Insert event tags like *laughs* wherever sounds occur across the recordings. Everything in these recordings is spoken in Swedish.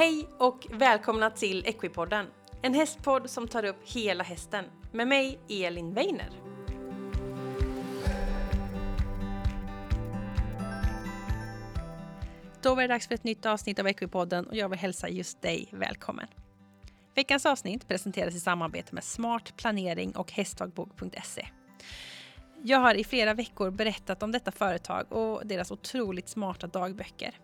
Hej och välkomna till Equipodden. En hästpodd som tar upp hela hästen. Med mig, Elin Weiner. Då var det dags för ett nytt avsnitt av Equipodden och jag vill hälsa just dig välkommen. Veckans avsnitt presenteras i samarbete med Smart Planering och Hästdagbok.se. Jag har i flera veckor berättat om detta företag och deras otroligt smarta dagböcker.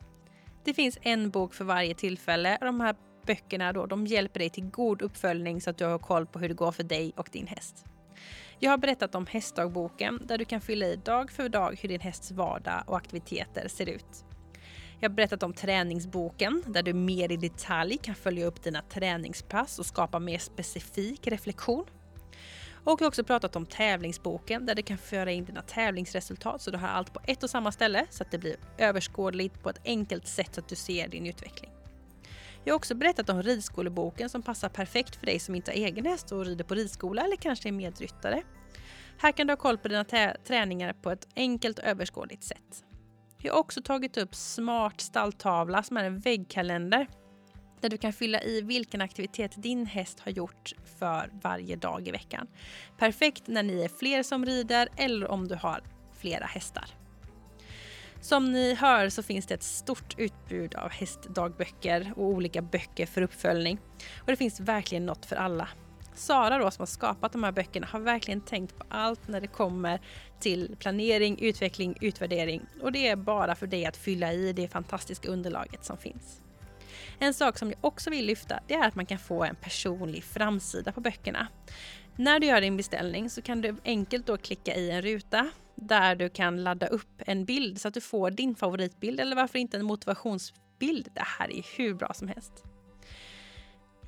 Det finns en bok för varje tillfälle och de här böckerna då, de hjälper dig till god uppföljning så att du har koll på hur det går för dig och din häst. Jag har berättat om hästdagboken där du kan fylla i dag för dag hur din hästs vardag och aktiviteter ser ut. Jag har berättat om träningsboken där du mer i detalj kan följa upp dina träningspass och skapa mer specifik reflektion. Och vi har också pratat om tävlingsboken där du kan föra in dina tävlingsresultat så du har allt på ett och samma ställe så att det blir överskådligt på ett enkelt sätt så att du ser din utveckling. Jag har också berättat om ridskoleboken som passar perfekt för dig som inte har egen häst och rider på ridskola eller kanske är medryttare. Här kan du ha koll på dina träningar på ett enkelt och överskådligt sätt. Jag har också tagit upp Smart stalltavla som är en väggkalender där du kan fylla i vilken aktivitet din häst har gjort för varje dag i veckan. Perfekt när ni är fler som rider eller om du har flera hästar. Som ni hör så finns det ett stort utbud av hästdagböcker och olika böcker för uppföljning. Och det finns verkligen något för alla. Sara då som har skapat de här böckerna har verkligen tänkt på allt när det kommer till planering, utveckling, utvärdering och det är bara för dig att fylla i det fantastiska underlaget som finns. En sak som jag också vill lyfta det är att man kan få en personlig framsida på böckerna. När du gör din beställning så kan du enkelt då klicka i en ruta där du kan ladda upp en bild så att du får din favoritbild eller varför inte en motivationsbild. Det här är hur bra som helst.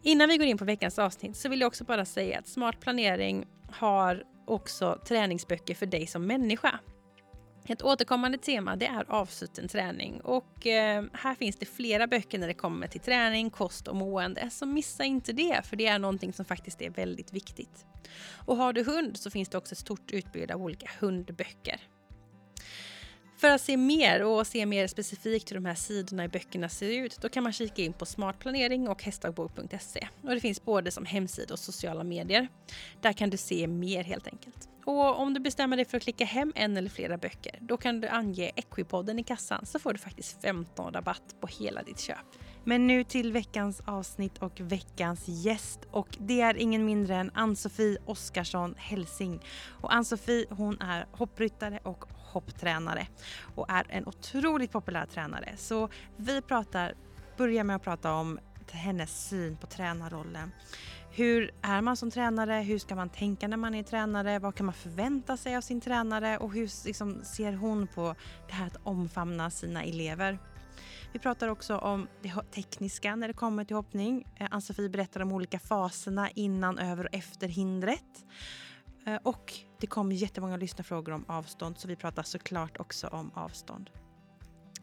Innan vi går in på veckans avsnitt så vill jag också bara säga att Smart planering har också träningsböcker för dig som människa. Ett återkommande tema det är avsluten träning och eh, här finns det flera böcker när det kommer till träning, kost och mående. Så missa inte det för det är någonting som faktiskt är väldigt viktigt. Och har du hund så finns det också ett stort utbud av olika hundböcker. För att se mer och se mer specifikt hur de här sidorna i böckerna ser ut, då kan man kika in på smartplanering och hästdagbok.se. Och det finns både som hemsida och sociala medier. Där kan du se mer helt enkelt. Och om du bestämmer dig för att klicka hem en eller flera böcker, då kan du ange Equipodden i kassan så får du faktiskt 15 rabatt på hela ditt köp. Men nu till veckans avsnitt och veckans gäst och det är ingen mindre än Ann-Sofie Oskarsson Helsing. Och Ann-Sofie hon är hoppryttare och hopptränare och är en otroligt populär tränare. Så vi pratar, börjar med att prata om hennes syn på tränarrollen. Hur är man som tränare? Hur ska man tänka när man är tränare? Vad kan man förvänta sig av sin tränare? Och hur liksom, ser hon på det här att omfamna sina elever? Vi pratar också om det tekniska när det kommer till hoppning. Eh, Ann-Sofie berättar om olika faserna innan, över och efter hindret. Eh, och det kom jättemånga lyssnarfrågor om avstånd så vi pratar såklart också om avstånd.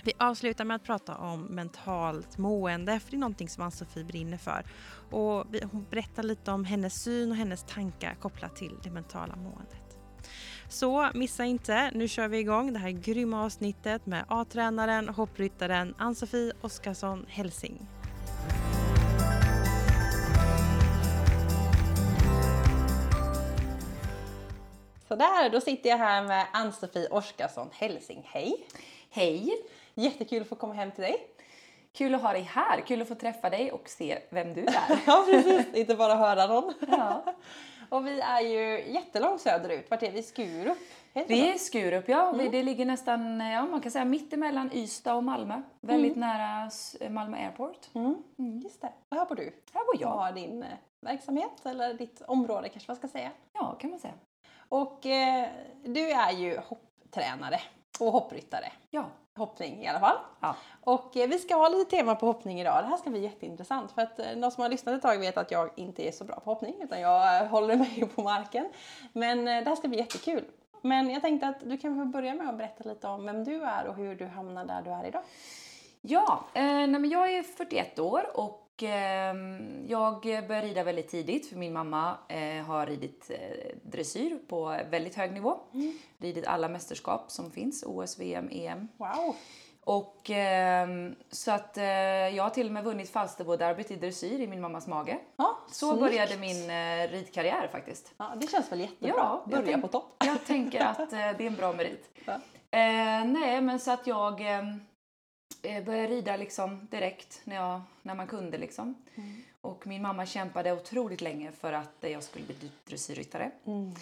Vi avslutar med att prata om mentalt mående, för det är någonting som Ann-Sofie brinner för. Och hon berättar lite om hennes syn och hennes tankar kopplat till det mentala måendet. Så missa inte, nu kör vi igång det här grymma avsnittet med A-tränaren, hoppryttaren Ann-Sofie Oskarsson Helsing. Sådär, då sitter jag här med Ann-Sofie Oskarsson Helsing. Hej! Hej! Jättekul att få komma hem till dig. Kul att ha dig här, kul att få träffa dig och se vem du är. *laughs* ja precis, inte bara höra någon. *laughs* Ja. och vi är ju jättelångt söderut, vart är vi? Skurup? Vi är Skurup ja, mm. det ligger nästan, ja man kan säga mitt emellan Ystad och Malmö. Väldigt mm. nära Malmö Airport. Mm. Mm, just det. Och här bor du? Här bor jag. Och har din eh, verksamhet, eller ditt område kanske man ska säga. Ja, kan man säga. Och eh, du är ju hopptränare och hoppryttare. Ja. Hoppning i alla fall. Ja. Och eh, vi ska ha lite tema på hoppning idag. Det här ska bli jätteintressant för att eh, de som har lyssnat ett tag vet att jag inte är så bra på hoppning utan jag eh, håller mig på marken. Men eh, det här ska bli jättekul. Men jag tänkte att du kan få börja med att berätta lite om vem du är och hur du hamnade där du är idag. Ja, eh, nej, men jag är 41 år och jag började rida väldigt tidigt för min mamma eh, har ridit eh, dressyr på väldigt hög nivå. Mm. Ridit alla mästerskap som finns, OS, VM, EM. Wow. Och ehm, så att eh, jag har till och med vunnit Falsterboderbyt i dressyr i min mammas mage. Ja, Så snyggt. började min ridkarriär faktiskt. Ja, det känns väl jättebra. Ja, Börja tänk- på topp. Jag tänker att det är en bra merit. *laughs* Ja. Eh, nej, men så att jag eh, eh, började rida liksom direkt när, jag, när man kunde. Liksom. Mm. Och min mamma kämpade otroligt länge för att eh, jag skulle bli dressyrryttare. Mm.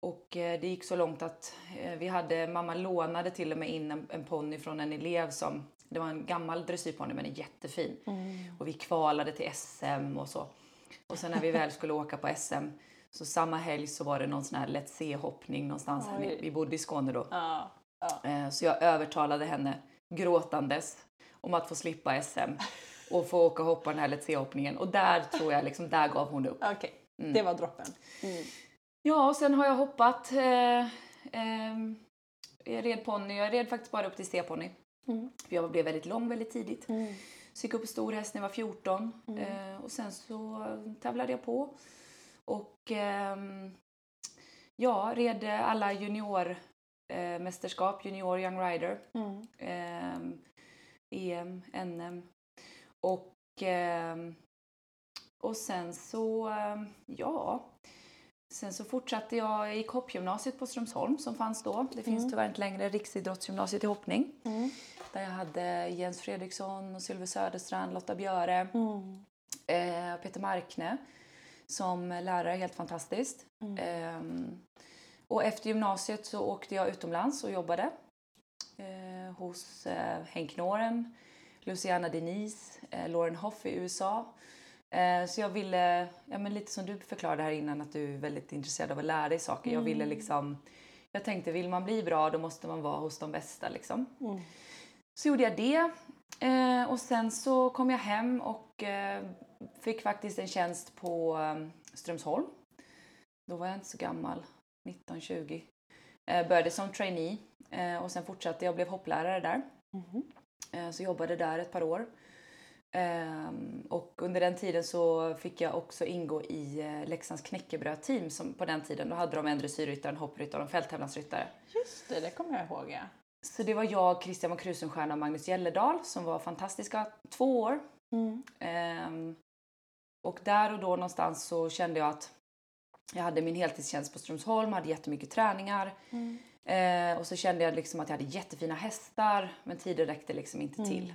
Och eh, det gick så långt att eh, vi hade, mamma lånade till och med in en, en ponny från en elev som, det var en gammal dressyrponny men en jättefin. Mm. Och vi kvalade till SM och så. Och sen när vi väl skulle åka på SM så samma helg så var det någon sån här Let's Se-hoppning någonstans. Oj. Vi bodde i Skåne då. Ja. Ja. Eh, Så jag övertalade henne gråtandes om att få slippa SM och få åka och hoppa den här Let's Se-hoppningen. Och där tror jag liksom, där gav hon upp. Okej, Mm. det var droppen. Mm. Ja, och sen har jag hoppat. Eh, ehm, jag red ponny. Jag red faktiskt bara upp till C-ponny. Mm. Jag blev väldigt lång väldigt tidigt. Mm. Så gick upp på stor häst när jag var 14. Eh, och sen så tävlade jag på. Och ehm, ja, red alla juniormästerskap, eh, junior young rider. Mm. EM, NM. Och, ehm, och sen så, ehm, ja. Sen så fortsatte jag i hoppgymnasiet på Strömsholm som fanns då. Det finns Mm. tyvärr inte längre, Riksidrottsgymnasiet i hoppning. Mm. Där jag hade Jens Fredriksson, och Sylve Söderstrand, Lotta Björe, Mm. eh, Peter Markne som lärare, helt fantastiskt. Ehm, och efter gymnasiet så åkte jag utomlands och jobbade eh, hos eh, Henk Noren, Luciana Denise, eh, Lauren Hoff i USA. Eh, så jag ville, ja, men lite som du förklarade här innan, att du är väldigt intresserad av att lära dig saker. Jag ville liksom, jag tänkte vill man bli bra då måste man vara hos de bästa liksom. Mm. Så gjorde jag det. Eh, och sen så kom jag hem och eh, fick faktiskt en tjänst på Strömsholm. Då var jag inte så gammal, 19-20. Eh, började som trainee eh, och sen fortsatte jag och blev hopplärare där. Mhm. Eh, så jobbade där ett par år. Ehm, och under den tiden så fick jag också ingå i eh, Leksands knäckebrödteam som på den tiden, då hade de en dressyrryttare, en hoppryttare och en fälttävlansryttare. Just det, det kommer jag ihåg. Ja. Så det var jag, Christian von Krusenstjerna och Magnus Gellerdahl som var fantastiska två år. Mm. Ehm, och där och då någonstans så kände jag att jag hade min heltidstjänst på Strömsholm, hade jättemycket träningar. Mm. Eh, och så kände jag liksom att jag hade jättefina hästar men tiden räckte liksom inte Mm. till.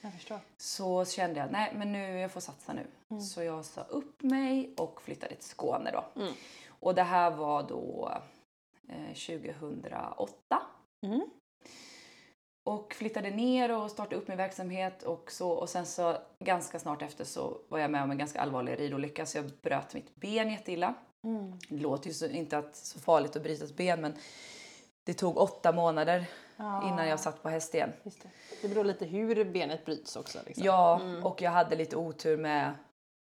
Jag förstår. Så kände jag nej men nu jag får satsa nu. Mm. Så jag sa upp mig och flyttade till Skåne då. Mm. Och det här var då eh, 2008. Mm. Och flyttade ner och startade upp min verksamhet och så och sen så ganska snart efter så var jag med om en ganska allvarlig ridolycka så jag bröt mitt ben jätteilla. Mm. Det låter ju så, inte att så farligt att bryta ett ben men det tog åtta månader Ja, innan jag satt på häst igen. Just det. det beror lite hur benet bryts också. Liksom. Ja, Mm. och jag hade lite otur med,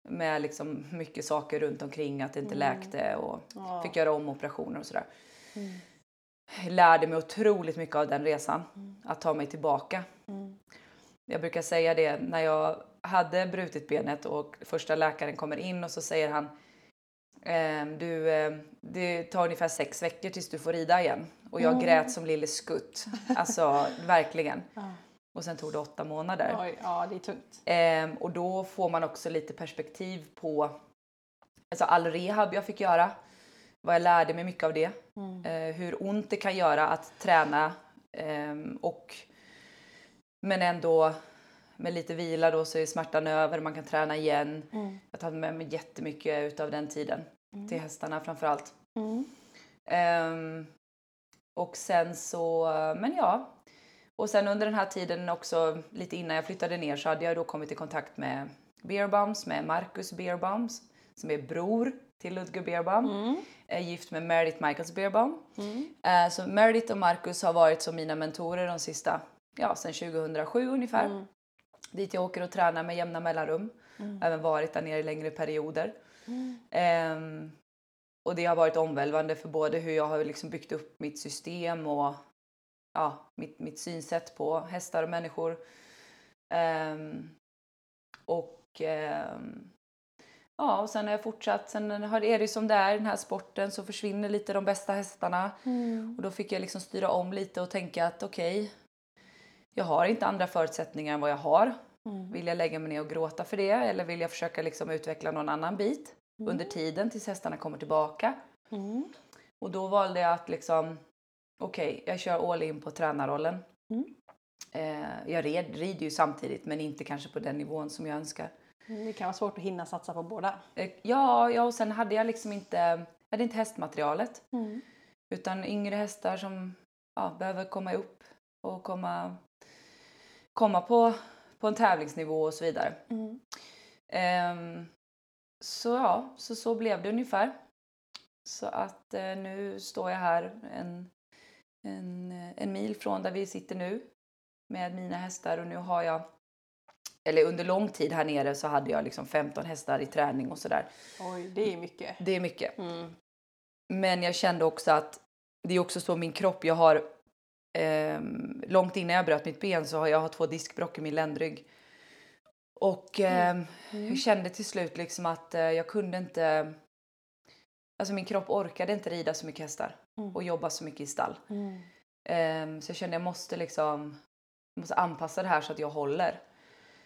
med liksom mycket saker runt omkring, att det inte Mm. läkte och Ja. fick göra om operationer och sådär. Mm. Lärde mig otroligt mycket av den resan, Mm. att ta mig tillbaka. Mm. Jag brukar säga det när jag hade brutit benet och första läkaren kommer in och så säger han ehm, du, ehm, det tar ungefär sex veckor tills du får rida igen. Och jag Mm. grät som lille skutt. Alltså *laughs* verkligen. Ja. Och sen tog det åtta månader. Oj, ja, det är tungt. Ehm, och då får man också lite perspektiv på alltså all rehab jag fick göra. Vad jag lärde mig mycket av det. Mm. Eh, hur ont det kan göra att träna. ehm, och, men ändå med lite vila då så är smärtan över. Man kan träna igen. Mm. Jag tar med mig jättemycket utav den tiden. Till hästarna framförallt. Mm. Ehm, och sen så, men ja. Och sen under den här tiden också, lite innan jag flyttade ner så hade jag då kommit i kontakt med Beerbombs, med Marcus Beerbombs som är bror till Ludger Beerbaum, Mm. är gift med Meredith Michaels Beerbaum. Mm. Eh, så Meredith och Marcus har varit som mina mentorer de sista, ja sen 2007 ungefär. Mm. Dit jag åker och tränar med jämna mellanrum. Mm. Även varit där nere i längre perioder. Mm. Ehm, och det har varit omvälvande för både hur jag har liksom byggt upp mitt system och ja, mitt, mitt synsätt på hästar och människor. Ehm, och ehm, ja, och sen har jag fortsatt. Sen har, är det ju som det är i den här sporten så försvinner lite de bästa hästarna. Mm. Och då fick jag liksom styra om lite och tänka att okej, jag har inte andra förutsättningar än vad jag har. Mm. Vill jag lägga mig ner och gråta för det eller vill jag försöka liksom utveckla någon annan bit under tiden tills hästarna kommer tillbaka? Mm. Och då valde jag att liksom, okej, jag kör all in på tränarrollen. Mm. Eh, jag red, rider ju samtidigt men inte kanske på den nivån som jag önskar. Mm, Det kan vara svårt att hinna satsa på båda. Eh, ja, ja, och sen hade jag liksom inte, jag hade inte hästmaterialet. Mm. Utan yngre hästar som ja, behöver komma upp och komma, komma på, på en tävlingsnivå och så vidare. Mm. Ehm, så ja, så, så blev det ungefär. Så att eh, nu står jag här en, en, eh, en mil från där vi sitter nu med mina hästar och nu har jag eller under lång tid här nere så hade jag liksom 15 hästar i träning och sådär. Oj, det är mycket. Det är mycket. Mm. Men jag kände också att det är också så min kropp, jag har ehm, långt innan jag bröt mitt ben så har jag har två diskbråck i min ländrygg. Och ehm, jag kände till slut liksom att eh, jag kunde inte, alltså min kropp orkade inte rida så mycket hästar Mm. och jobba så mycket i stall. Mm. Ehm, så jag kände jag måste liksom, jag måste anpassa det här så att jag håller.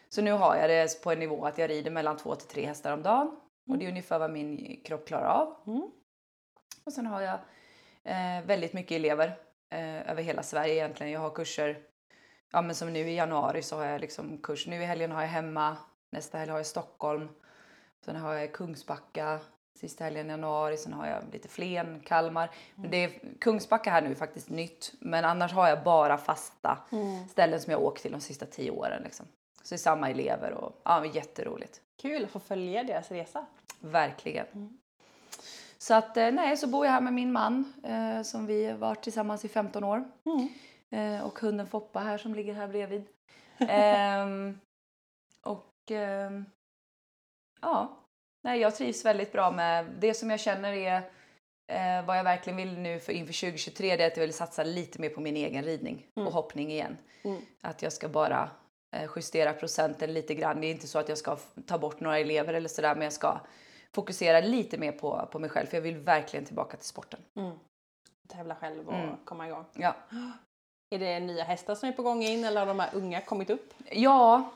Så nu har jag det på en nivå att jag rider mellan två till tre hästar om dagen och det är ungefär vad min kropp klarar av. Mm. Och sen har jag eh, väldigt mycket elever eh, över hela Sverige egentligen. Jag har kurser, ja men som nu i januari så har jag liksom kurs. Nu i helgen har jag hemma, nästa helg har jag Stockholm. Sen har jag Kungsbacka, sista helgen i januari. Sen har jag lite Flen, Kalmar. Men det är, Kungsbacka här nu är faktiskt nytt. Men annars har jag bara fasta Mm. ställen som jag åkt till de sista tio åren. Liksom. Så det är samma elever och ja, jätteroligt. Kul att få följa deras resa. Verkligen. Mm. Så att eh, nej, så bor jag här med min man eh, som vi har varit tillsammans i 15 år. Mm. Eh, och hunden Foppa här som ligger här bredvid. *laughs* Ehm, och ehm, ja, nej, jag trivs väldigt bra med det som jag känner är eh, vad jag verkligen vill nu för inför 2023 det är att jag vill satsa lite mer på min egen ridning Mm. och hoppning igen. Mm. Att jag ska bara eh, justera procenten lite grann. Det är inte så att jag ska ta bort några elever eller sådär men jag ska fokusera lite mer på, på mig själv för jag vill verkligen tillbaka till sporten. Mm. Tävla själv och Mm. komma igång. Ja, *gasps* Är det nya hästar som är på gång in eller har de här unga kommit upp? ja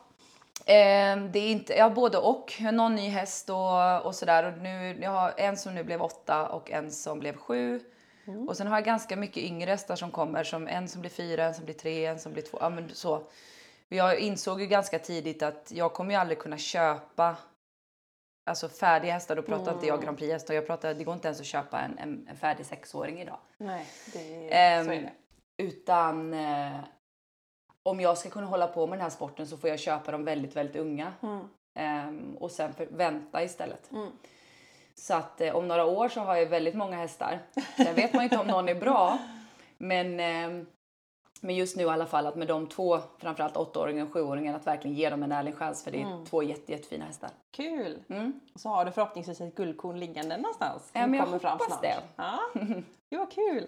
ehm, det är inte, ja både och. Någon ny häst och, och sådär. Och nu, jag har en som nu blev åtta och en som blev sju. Mm. Och sen har jag ganska mycket yngre hästar som kommer. Som en som blir fyra, en som blir tre, en som blir två. Ja, men så. Jag insåg ju ganska tidigt att jag kommer ju aldrig kunna köpa alltså färdiga hästar. Då pratar inte jag Grand Prix-hästar. Jag pratar, det går inte ens att köpa en, en, en färdig sexåring idag. Nej, det Ehm, så är det. Utan eh, om jag ska kunna hålla på med den här sporten så får jag köpa dem väldigt, väldigt unga. Mm. Ehm, och sen vänta istället. Mm. Så att eh, om några år så har jag väldigt många hästar. Sen vet man inte om någon är bra. Men, ehm, men just nu i alla fall att med de två, framförallt åttaåringen och sjuåringen, att verkligen ge dem en ärlig chans för det är Mm. två jätte, jättefina hästar. Kul! Mm. Och så har du förhoppningsvis ett guldkorn liggande någonstans. Ja, men jag kommer fram hoppas snart. det. Ja, *laughs* det var kul!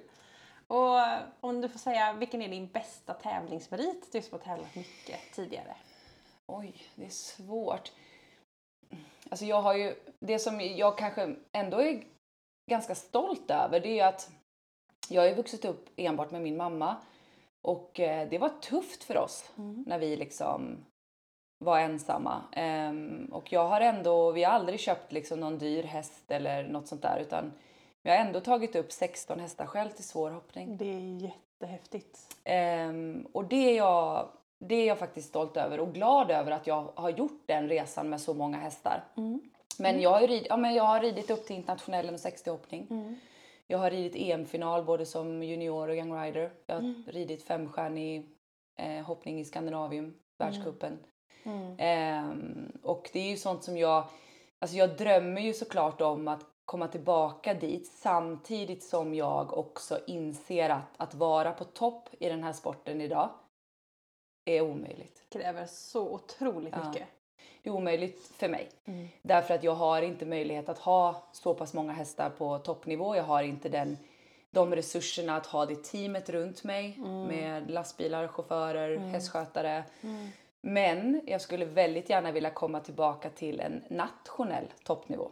Och om du får säga, vilken är din bästa tävlingsmerit? Du som har tävlat mycket tidigare. Oj, det är svårt. Alltså jag har ju, det som jag kanske ändå är ganska stolt över det är ju att jag har ju vuxit upp enbart med min mamma och eh, det var tufft för oss Mm. när vi liksom var ensamma. Ehm, och jag har ändå, vi har aldrig köpt liksom någon dyr häst eller något sånt där utan vi har ändå tagit upp 16 hästar själv till svår hoppning. Det är jättehäftigt. Ehm, och det är, jag, det är jag faktiskt stolt över och glad över att jag har gjort den resan med så många hästar. Mm. Men, jag, har rid, ja, men jag har ridit upp till internationellen med 60-hoppning. Mm. Jag har ridit EM-final både som junior och young rider. Jag har ridit femstjärnig eh, hoppning i Skandinavium, världscupen. Mm. Ehm, och det är ju sånt som jag, alltså jag drömmer ju såklart om att komma tillbaka dit samtidigt som jag också inser att, att vara på topp i den här sporten idag är omöjligt. Kräver så otroligt Ja. mycket. Det är omöjligt för mig. Mm. Därför att jag har inte möjlighet att ha så pass många hästar på toppnivå. Jag har inte den, de resurserna att ha det teamet runt mig med lastbilar, chaufförer, hästskötare. Men jag skulle väldigt gärna vilja komma tillbaka till en nationell toppnivå.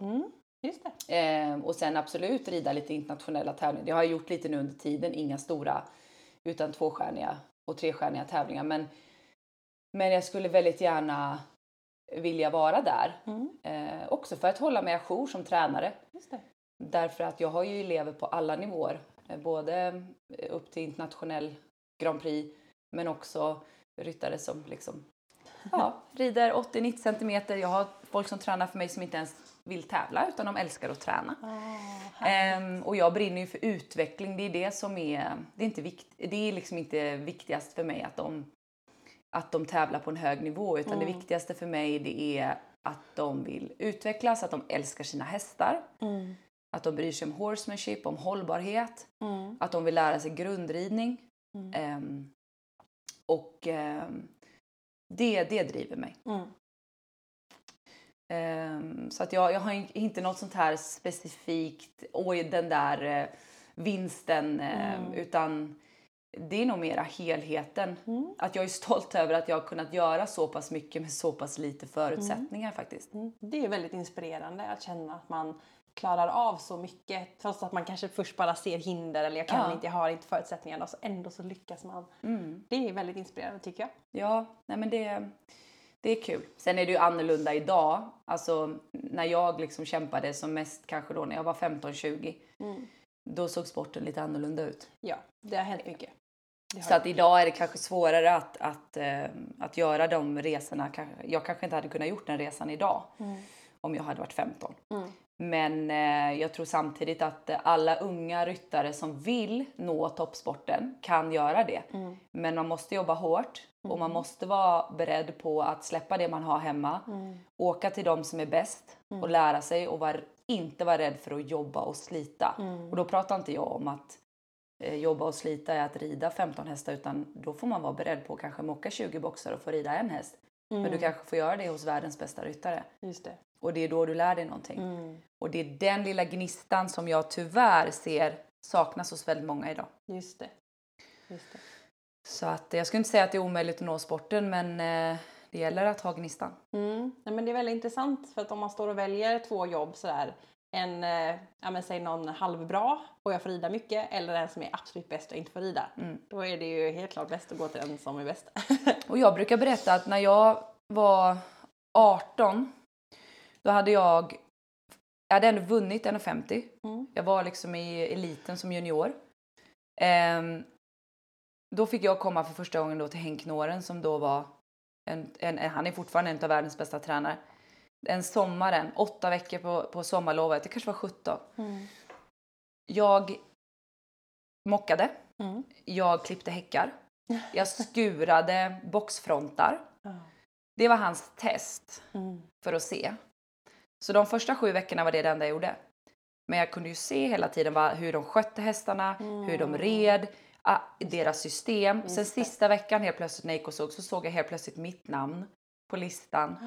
Just det. Eh, och sen absolut rida lite internationella tävlingar. Det har jag gjort lite nu under tiden, inga stora utan tvåstjärniga och trestjärniga tävlingar. Men, men jag skulle väldigt gärna vilja vara där. Mm. Eh, också för att hålla mig ajour som tränare. Därför att jag har ju elever på alla nivåer. Eh, både upp till internationell Grand Prix men också ryttare som liksom ja, *laughs* rider 80-90 centimeter. Jag har folk som tränar för mig som inte ens vill tävla utan de älskar att träna. Ah, Ehm, och jag brinner ju för utveckling. Det är det som är, det är inte vikt, det är liksom inte viktigast för mig att de, att de tävlar på en hög nivå utan det viktigaste för mig det är att de vill utvecklas, att de älskar sina hästar, mm. att de bryr sig om horsemanship, om hållbarhet, Mm. att de vill lära sig grundridning. Mm. Ehm, och ehm, det, det driver mig. Mm. Ehm, så att jag, jag har in- inte något sånt här specifikt, oj den där eh, vinsten, ehm, Mm. utan det är nog mera helheten. Mm. Att jag är stolt över att jag har kunnat göra så pass mycket med så pass lite förutsättningar faktiskt. Mm. Det är väldigt inspirerande att känna att man klarar av så mycket trots att man kanske först bara ser hinder eller jag kan Ja. inte, jag har inte förutsättningarna och så ändå så lyckas man. Mm. Det är väldigt inspirerande tycker jag. Ja, nej men det, det är kul. Sen är det ju annorlunda idag. Alltså när jag liksom kämpade som mest kanske då när jag var 15-20. Mm. Då såg sporten lite annorlunda ut. Ja, det har hänt mycket. Har Så att idag är det kanske svårare att, att, eh, att göra de resorna. Jag kanske inte hade kunnat gjort den resan idag Mm. om jag hade varit 15. Mm. Men eh, jag tror samtidigt att alla unga ryttare som vill nå toppsporten kan göra det. Mm. Men man måste jobba hårt och man måste vara beredd på att släppa det man har hemma. Mm. Åka till de som är bäst och lära sig och var, inte vara rädd för att jobba och slita. Mm. Och då pratar inte jag om att eh, jobba och slita är att rida 15 hästar utan då får man vara beredd på att kanske mocka 20 boxar och få rida en häst. Men du Mm. kanske får göra det hos världens bästa ryttare. Just det. Och det är då du lär dig någonting. Mm. Och det är den lilla gnistan som jag tyvärr ser saknas hos väldigt många idag. Just det. Just det. Så att jag skulle inte säga att det är omöjligt att nå sporten men eh, det gäller att ha gnistan. Mm. Nej, men det är väldigt intressant för att om man står och väljer två jobb sådär en, eh, ja men säg någon halvbra och jag får rida mycket eller en som är absolut bäst och inte får rida. Mm. Då är det ju helt klart bäst att gå till den som är bäst. *laughs* Och jag brukar berätta att när jag var 18 då hade jag, jag hade ändå vunnit 1,50. Mm. Jag var liksom i eliten som junior. Ehm, då fick jag komma för första gången då till Henk Noren som då var, en, en, han är fortfarande en av världens bästa tränare. En sommaren, åtta veckor på, på sommarlovet, det kanske var 17. Mm. Jag mockade, Mm. jag klippte häckar, *laughs* jag skurade boxfrontar. Det var hans test Mm. för att se. Så de första sju veckorna var det det enda jag gjorde. Men jag kunde ju se hela tiden vad, hur de skötte hästarna, hur de red, ah, deras system. Sen det. sista veckan helt plötsligt när jag gick och såg så såg jag helt plötsligt mitt namn på listan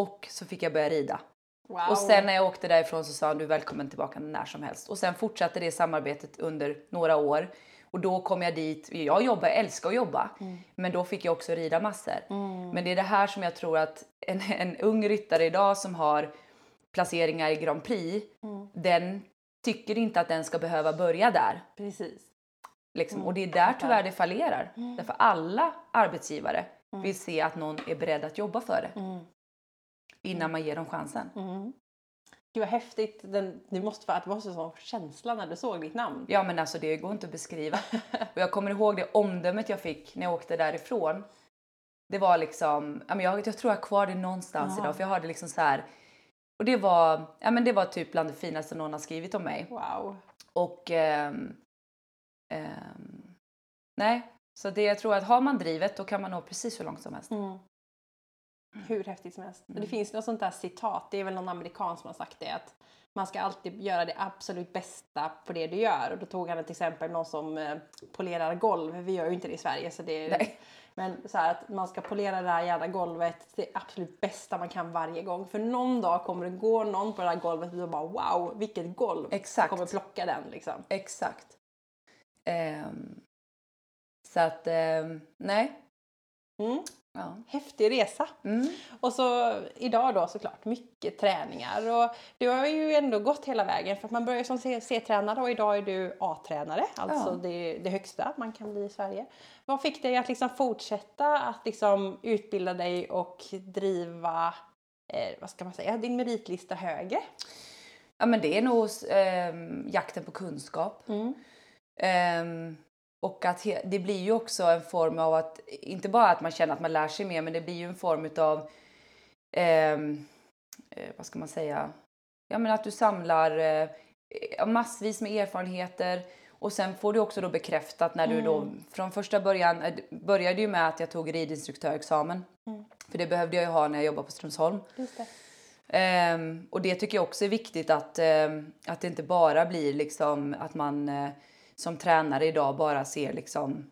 och så fick jag börja rida. Wow. Och sen när jag åkte därifrån så sa han du är välkommen tillbaka när som helst. Och sen fortsatte det samarbetet under några år. Och då kom jag dit, jag jobbar, jag älskar att jobba, men då fick jag också rida massor. Mm. Men det är det här som jag tror att en, en ung ryttare idag som har placeringar i Grand Prix, Mm. den tycker inte att den ska behöva börja där. Precis. Liksom. Mm, Och det är där tyvärr det fallerar. Därför alla arbetsgivare vill se att någon är beredd att jobba för det Mm. innan man ger dem chansen. Mm. Gud vad häftigt. Den, det måste vara en sån känsla när du såg ditt namn. Ja men alltså det går inte att beskriva. *laughs* Och jag kommer ihåg det omdömet jag fick när jag åkte därifrån. Det var liksom, jag, jag tror jag har kvar det någonstans Ja. idag för jag har det liksom så här. Och det var, ja men det var typ bland det finaste någon har skrivit om mig. Wow. Och ehm, ehm, nej, så det jag tror att har man drivet då kan man nå precis hur långt som helst. Mm. Hur häftigt som helst. Mm. Det finns något sånt där citat, det är väl någon amerikan som har sagt det att man ska alltid göra det absolut bästa på det du gör. Och då tog han ett exempel någon som eh, polerar golv. Vi gör ju inte det i Sverige så det är... Nej. Men så här att man ska polera det här jävla golvet det absolut bästa man kan varje gång. För någon dag kommer det gå någon på det här golvet och bara wow vilket golv. Exakt. Kommer plocka den liksom. Exakt. Ehm, så att, ehm, nej. Mm. Ja. Häftig resa. Mm. Och så idag då såklart mycket träningar och du har ju ändå gått hela vägen för att man börjar som C-tränare och idag är du A-tränare, alltså Ja. det, det högsta man kan bli i Sverige. Vad fick dig att liksom fortsätta att liksom utbilda dig och driva, eh, vad ska man säga, din meritlista högre? ja, men det är nog ehm, jakten på kunskap. Mm. Ehm, och att det blir ju också en form av att, inte bara att man känner att man lär sig mer, men det blir ju en form av, ehm, eh, vad ska man säga, ja men att du samlar eh, massvis med erfarenheter och sen får du också då bekräftat när du då, från första början, eh, började ju med att jag tog ridinstruktörexamen. Mm. För det behövde jag ju ha när jag jobbade på Strömsholm. Det. Ehm, och det tycker jag också är viktigt att, att det inte bara blir liksom att man som tränare idag bara ser liksom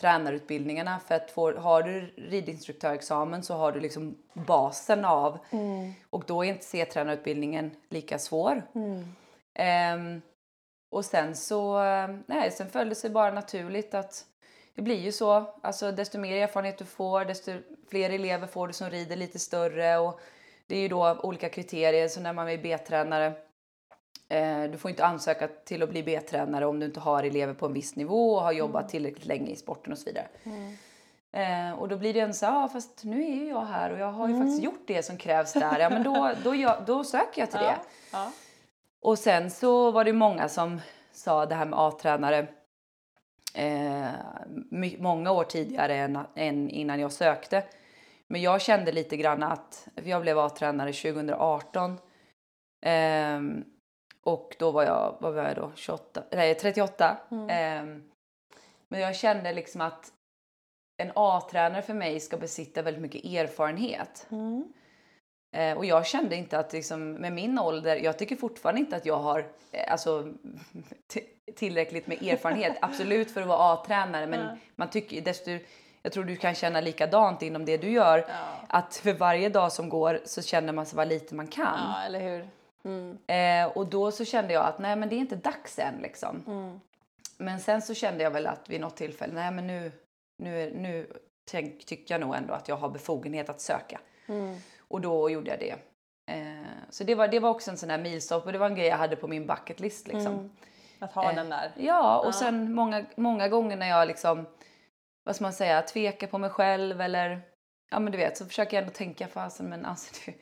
tränarutbildningarna. För att får, har du ridinstruktörexamen så har du liksom basen av Mm. och då är inte C-tränarutbildningen lika svår. Mm. Ehm, och sen så, nej, sen följde det sig bara naturligt att det blir ju så. Alltså desto mer erfarenhet du får, desto fler elever får du som rider lite större och det är ju då olika kriterier. Så när man är B-tränare, du får inte ansöka till att bli B-tränare om du inte har elever på en viss nivå och har jobbat tillräckligt länge i sporten och så vidare. Eh, och då blir det en så ja, fast nu är ju jag här och jag har ju faktiskt gjort det som krävs där. Ja, men då, *laughs* då, gör- då söker jag till det. Ja. Och sen så var det många som sa det här med A-tränare eh, många år tidigare än, än innan jag sökte. Men jag kände lite grann att, jag blev A-tränare 2018 ehm, och då var jag, vad var jag då, 28, nej 38. Ehm, men jag kände liksom att en A-tränare för mig ska besitta väldigt mycket erfarenhet. Mm. Eh, och jag kände inte att liksom, med min ålder, jag tycker fortfarande inte att jag har eh, alltså, tillräckligt med erfarenhet. *laughs* Absolut för att vara A-tränare men Ja. man tycker desto, jag tror du kan känna likadant inom det du gör. Ja. Att för varje dag som går så känner man sig vad lite man kan. ja, eller hur? Mm. Eh, och då så kände jag att nej men det är inte dags än liksom. Mm. Men sen så kände jag väl att vid något tillfälle, nej men nu, nu, nu tänk, tycker jag nog ändå att jag har befogenhet att söka. Mm. Och då gjorde jag det. Eh, så det var, det var också en sån här milstolpe och det var en grej jag hade på min bucket list liksom. Mm. Att ha Eh, den där. Ja, och Ja. sen många, många gånger när jag liksom, vad ska man säga, tvekar på mig själv eller ja men du vet så försöker jag ändå tänka fasen men alltså du,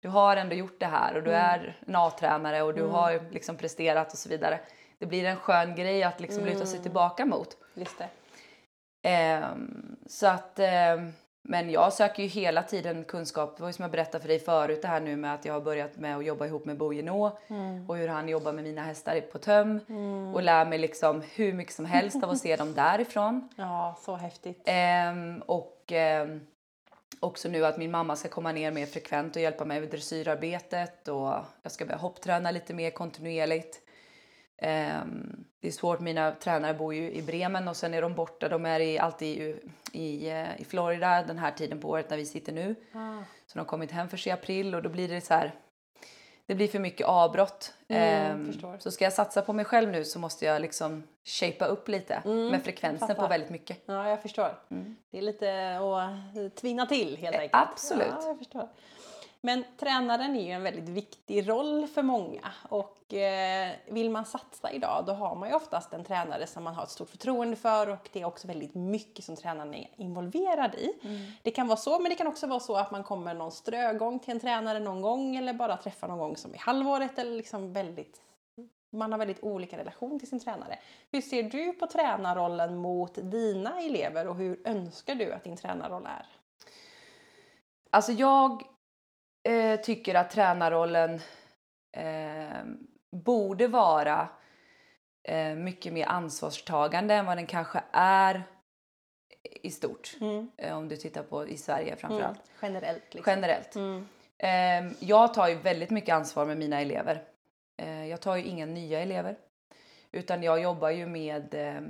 du har ändå gjort det här och du Mm. är en A-tränare och du har liksom presterat och så vidare. Det blir en skön grej att liksom luta sig Mm. tillbaka mot. Just. Ehm, så att, ehm, men jag söker ju hela tiden kunskap. Det var ju som jag berättade för dig förut det här nu med att jag har börjat med att jobba ihop med Bo Genå och hur han jobbar med mina hästar på töm och lär mig liksom hur mycket som helst av att se dem *laughs* därifrån. Ja, så häftigt. Ehm, och ehm, också nu att min mamma ska komma ner mer frekvent och hjälpa mig med dressyrarbetet och jag ska börja hoppträna lite mer kontinuerligt. Ehm, det är svårt, mina tränare bor ju i Bremen och sen är de borta. De är i, alltid i, i, eh, i Florida den här tiden på året när vi sitter nu. Ah. Så de har kommit hem först i april och då blir det så här. Det blir för mycket avbrott. Mm, Ehm, så ska jag satsa på mig själv nu så måste jag liksom shapea upp lite Mm, med frekvensen på fattar. väldigt mycket. Ja, jag förstår. Mm. Det är lite att tvinna till helt Eh, enkelt. absolut. Ja, jag förstår. Men tränaren är ju en väldigt viktig roll för många och eh, vill man satsa idag då har man ju oftast en tränare som man har ett stort förtroende för och det är också väldigt mycket som tränaren är involverad i. Det kan vara så men det kan också vara så att man kommer någon strögång till en tränare någon gång eller bara träffar någon gång som i halvåret eller liksom väldigt man har väldigt olika relation till sin tränare. Hur ser du på tränarrollen mot dina elever och hur önskar du att din tränarroll är? Alltså jag eh, tycker att tränarrollen eh, borde vara eh, mycket mer ansvarstagande än vad den kanske är i stort. Eh, om du tittar på i Sverige framförallt. Generellt. Liksom. Generellt. Mm. Eh, jag tar ju väldigt mycket ansvar med mina elever. Eh, jag tar ju inga nya elever. Utan jag jobbar ju med eh,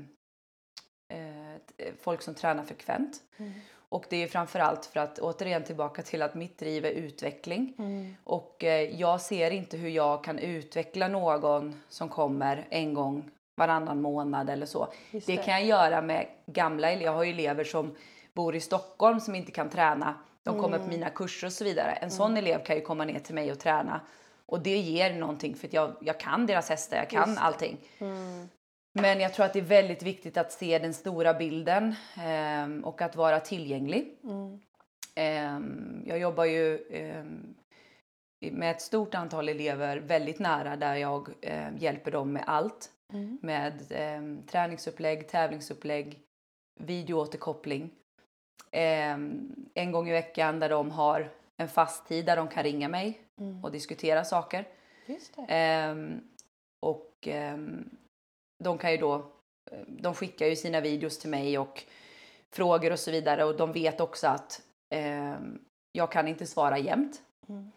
folk som tränar frekvent. Mm. Och det är framförallt för att återigen tillbaka till att mitt driv är utveckling. Mm. Och eh, jag ser inte hur jag kan utveckla någon som kommer en gång varannan månad eller så. Just Det kan jag göra med gamla elever. Jag har ju elever som bor i Stockholm som inte kan träna. De kommer på mina kurser och så vidare. En sån elev kan ju komma ner till mig och träna och det ger någonting för att jag, jag kan deras hästar, jag kan Just det. Men jag tror att det är väldigt viktigt att se den stora bilden ehm, och att vara tillgänglig. Ehm, jag jobbar ju ehm, med ett stort antal elever väldigt nära där jag eh, hjälper dem med allt. Med ehm, träningsupplägg, tävlingsupplägg, videoåterkoppling. Ehm, en gång i veckan där de har en fast tid där de kan ringa mig och diskutera saker. Just det. Ehm, och ehm, de kan ju då, eh, de skickar ju sina videos till mig och frågor och så vidare och de vet också att ehm, jag kan inte svara jämt. Mm.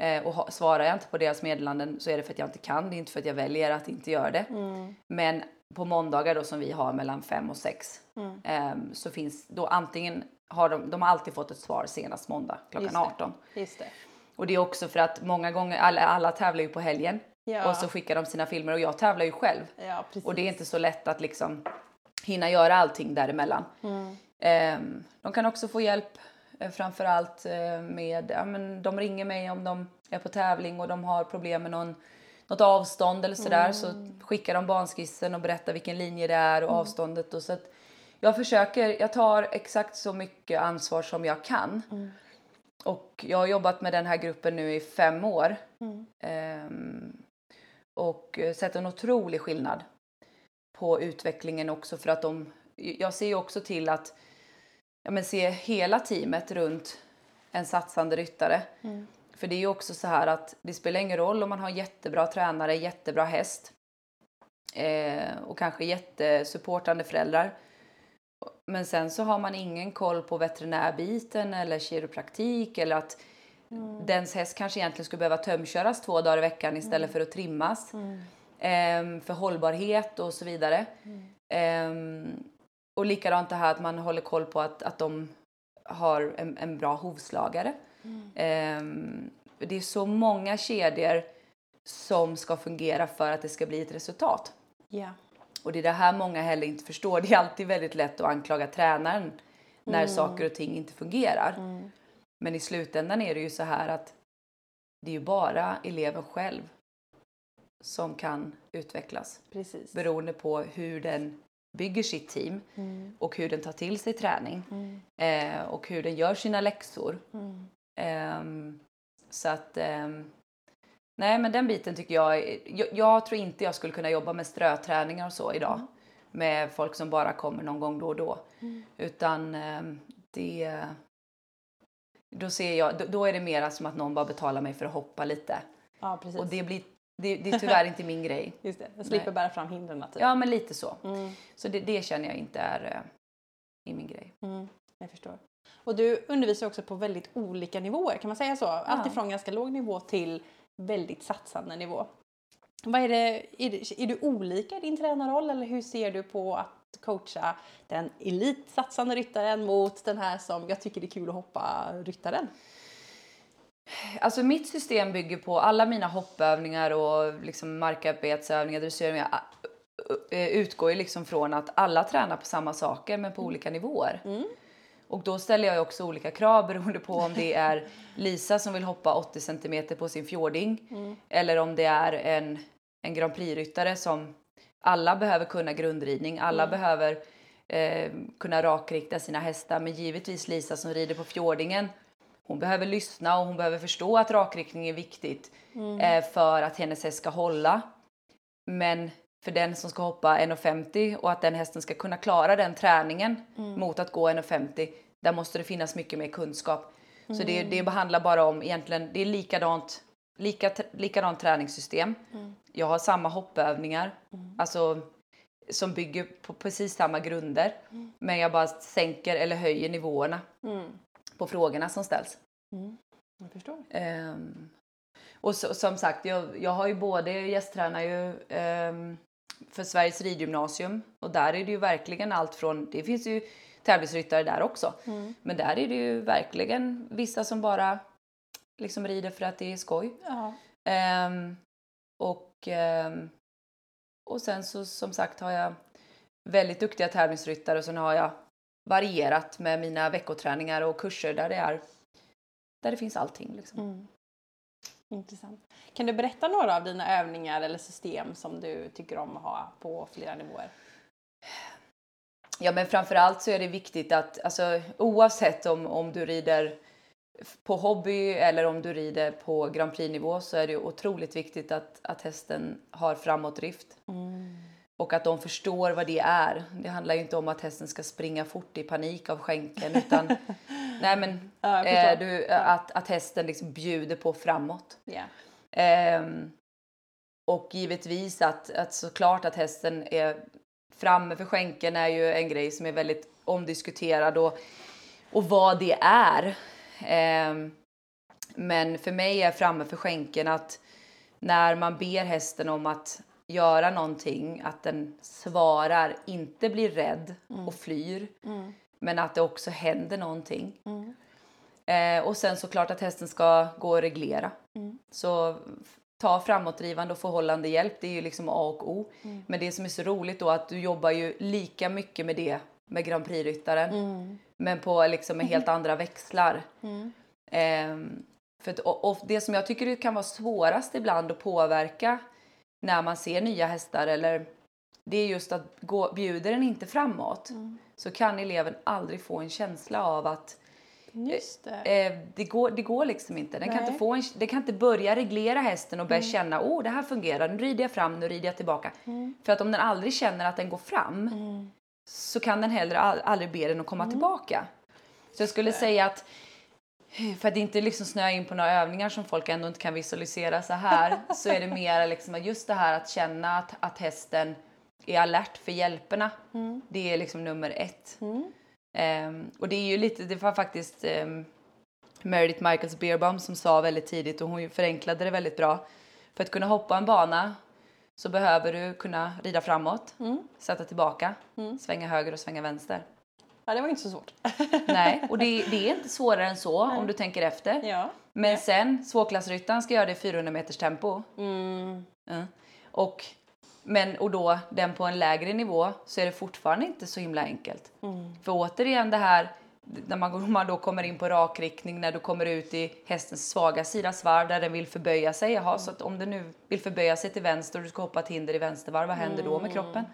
Eh, och ha, svarar jag inte på deras meddelanden så är det för att jag inte kan, det är inte för att jag väljer att inte göra det. Mm. Men på måndagar då som vi har mellan fem och sex Mm. ehm, så finns då antingen har de, de har alltid fått ett svar senast måndag klockan Just det. 18. Just det. Och det är också för att många gånger, alla, alla tävlar ju på helgen Ja. och så skickar de sina filmer och jag tävlar ju själv. ja. Och det är inte så lätt att liksom hinna göra allting däremellan. Mm. Ehm, de kan också få hjälp eh, framförallt eh, med, ja, men de ringer mig om de är på tävling och de har problem med någon, något avstånd eller sådär så skickar de banskissen och berättar vilken linje det är och avståndet. Och så jag försöker, jag tar exakt så mycket ansvar som jag kan. Och jag har jobbat med den här gruppen nu i fem år. Ehm, och eh, sett en otrolig skillnad på utvecklingen också för att de, jag ser ju också till att ja, men se hela teamet runt en satsande ryttare. För det är ju också så här att det spelar ingen roll om man har jättebra tränare, jättebra häst eh, och kanske jättesupportande föräldrar. Men sen så har man ingen koll på veterinärbiten eller kiropraktik eller att dens häst kanske egentligen skulle behöva tömköras två dagar i veckan istället för att trimmas. Ehm, för hållbarhet och så vidare. Ehm, och likadant det här att man håller koll på att, att de har en, en bra hovslagare. Ehm, det är så många kedjor som ska fungera för att det ska bli ett resultat. Ja. Och det är det här många heller inte förstår. Det är alltid väldigt lätt att anklaga tränaren när saker och ting inte fungerar. Men i slutändan är det ju så här att det är ju bara eleven själv som kan utvecklas Precis. beroende på hur den bygger sitt team Mm. och hur den tar till sig träning eh, och hur den gör sina läxor. Mm. Ehm, så att ehm, nej men den biten tycker jag, jag, jag tror inte jag skulle kunna jobba med ströträningar och så idag med folk som bara kommer någon gång då och då utan ehm, det då ser jag, då, då är det mer som att någon bara betalar mig för att hoppa lite Ja, precis. och det blir det, det är tyvärr inte min grej. *laughs* Just det. Jag slipper Nej. bära fram hindren. Typ. Ja men lite så. Mm. Så det, det känner jag inte är eh, i min grej. Mm, jag förstår. Och du undervisar också på väldigt olika nivåer, kan man säga så? Allt ifrån ganska låg nivå till väldigt satsande nivå. Vad är, det, är, det, är du olika i din tränarroll eller hur ser du på att coacha den elitsatsande ryttaren mot den här som jag tycker det är kul att hoppa ryttaren? Alltså mitt system bygger på alla mina hoppövningar och liksom markarbetsövningar, dressörövningar ä- ä- utgår ju liksom från att alla tränar på samma saker men på olika nivåer. Och då ställer jag också olika krav beroende på om det är *laughs* Lisa som vill hoppa 80 cm på sin fjording eller om det är en, en Grand Prix-ryttare som alla behöver kunna grundridning, alla behöver eh, kunna rakrikta sina hästar men givetvis Lisa som rider på fjordingen hon behöver lyssna och hon behöver förstå att rakriktning är viktigt eh, för att hennes häst ska hålla. Men för den som ska hoppa 1,50 och att den hästen ska kunna klara den träningen mot att gå 1,50, där måste det finnas mycket mer kunskap. Så det, det handlar bara om egentligen, det är likadant, lika, likadant träningssystem. Jag har samma hoppövningar, alltså som bygger på precis samma grunder. Men jag bara sänker eller höjer nivåerna på frågorna som ställs. Jag förstår. Ehm, och så, som sagt, jag, jag har ju både gästtränar ju ehm, för Sveriges ridgymnasium och där är det ju verkligen allt från, det finns ju tävlingsryttare där också, men där är det ju verkligen vissa som bara liksom rider för att det är skoj. Ja. Ehm, och, ehm, och sen så som sagt har jag väldigt duktiga tävlingsryttare och sen har jag varierat med mina veckoträningar och kurser där det är där det finns allting. Liksom. Mm. Intressant. Kan du berätta några av dina övningar eller system som du tycker om att ha på flera nivåer? Ja men framförallt så är det viktigt att alltså, oavsett om, om du rider på hobby eller om du rider på Grand Prix-nivå så är det otroligt viktigt att, att hästen har framåtdrift. Mm. Och att de förstår vad det är. Det handlar inte om att hästen ska springa fort i panik av skänken utan *laughs* nej men, ja, eh, du, att, att hästen liksom bjuder på framåt. Yeah. Eh, och givetvis att, att såklart att hästen är framme för skänken är ju en grej som är väldigt omdiskuterad och, och vad det är. Eh, men för mig är framme för skänken att när man ber hästen om att göra någonting, att den svarar, inte blir rädd mm. och flyr, mm. men att det också händer någonting. Mm. Eh, och sen såklart att hästen ska gå och reglera. Mm. Så ta framåtdrivande och förhållande hjälp, det är ju liksom A och O. Mm. Men det som är så roligt då att du jobbar ju lika mycket med det med Grand Prix-ryttaren. Men på liksom med helt andra växlar. Eh, för och, och det som jag tycker kan vara svårast ibland att påverka när man ser nya hästar eller det är just att gå, bjuder den inte framåt mm. så kan eleven aldrig få en känsla av att det. Eh, det, går, det går liksom inte. Den kan inte, få en, den kan inte börja reglera hästen och börja mm. känna åh oh, det här fungerar, nu rider jag fram, nu rider jag tillbaka. Mm. För att om den aldrig känner att den går fram mm. Så kan den heller aldrig be den att komma mm. tillbaka. Så jag skulle säga att för att inte liksom snöa in på några övningar som folk ändå inte kan visualisera så här *laughs* så är det mer liksom just det här att känna att, att hästen är alert för hjälperna. Mm. Det är liksom nummer ett. Mm. Um, och det är ju lite, det var faktiskt um, Meredith Michaels Beerbaum som sa väldigt tidigt och hon förenklade det väldigt bra. För att kunna hoppa en bana så behöver du kunna rida framåt, mm. sätta tillbaka, mm. svänga höger och svänga vänster. Ja, det var inte så svårt. *laughs* Nej, och det, det är inte svårare än så Nej. om du tänker efter. Ja. Men ja. sen, svårklassryttaren ska göra det i 400 meters tempo. Mm. Mm. Och, men, och då den på en lägre nivå så är det fortfarande inte så himla enkelt. Mm. För återigen det här när man, man då kommer in på rakriktning, när du kommer ut i hästens svaga sida svarv där den vill förböja sig. Jaha, så att om den nu vill förböja sig till vänster och du ska hoppa ett hinder i vänstervarv, vad händer då med mm. kroppen?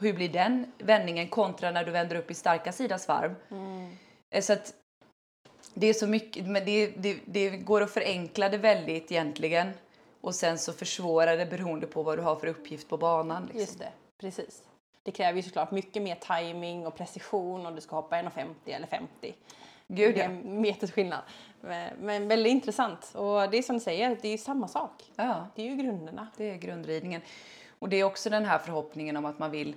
Hur blir den vändningen kontra när du vänder upp i starka sidas varv? Mm. Eh, så att det är så mycket, men det, det, det går att förenkla det väldigt egentligen och sen så försvårar det beroende på vad du har för uppgift på banan. Liksom. Just det, precis. Det kräver ju såklart mycket mer timing och precision om du ska hoppa 1,50 eller 50. Gud, det är meters skillnad. Men, men, väldigt intressant. Och det är som du säger, det är samma sak. Ja. Det är ju grunderna. Det är grundridningen. Och det är också den här förhoppningen om att man vill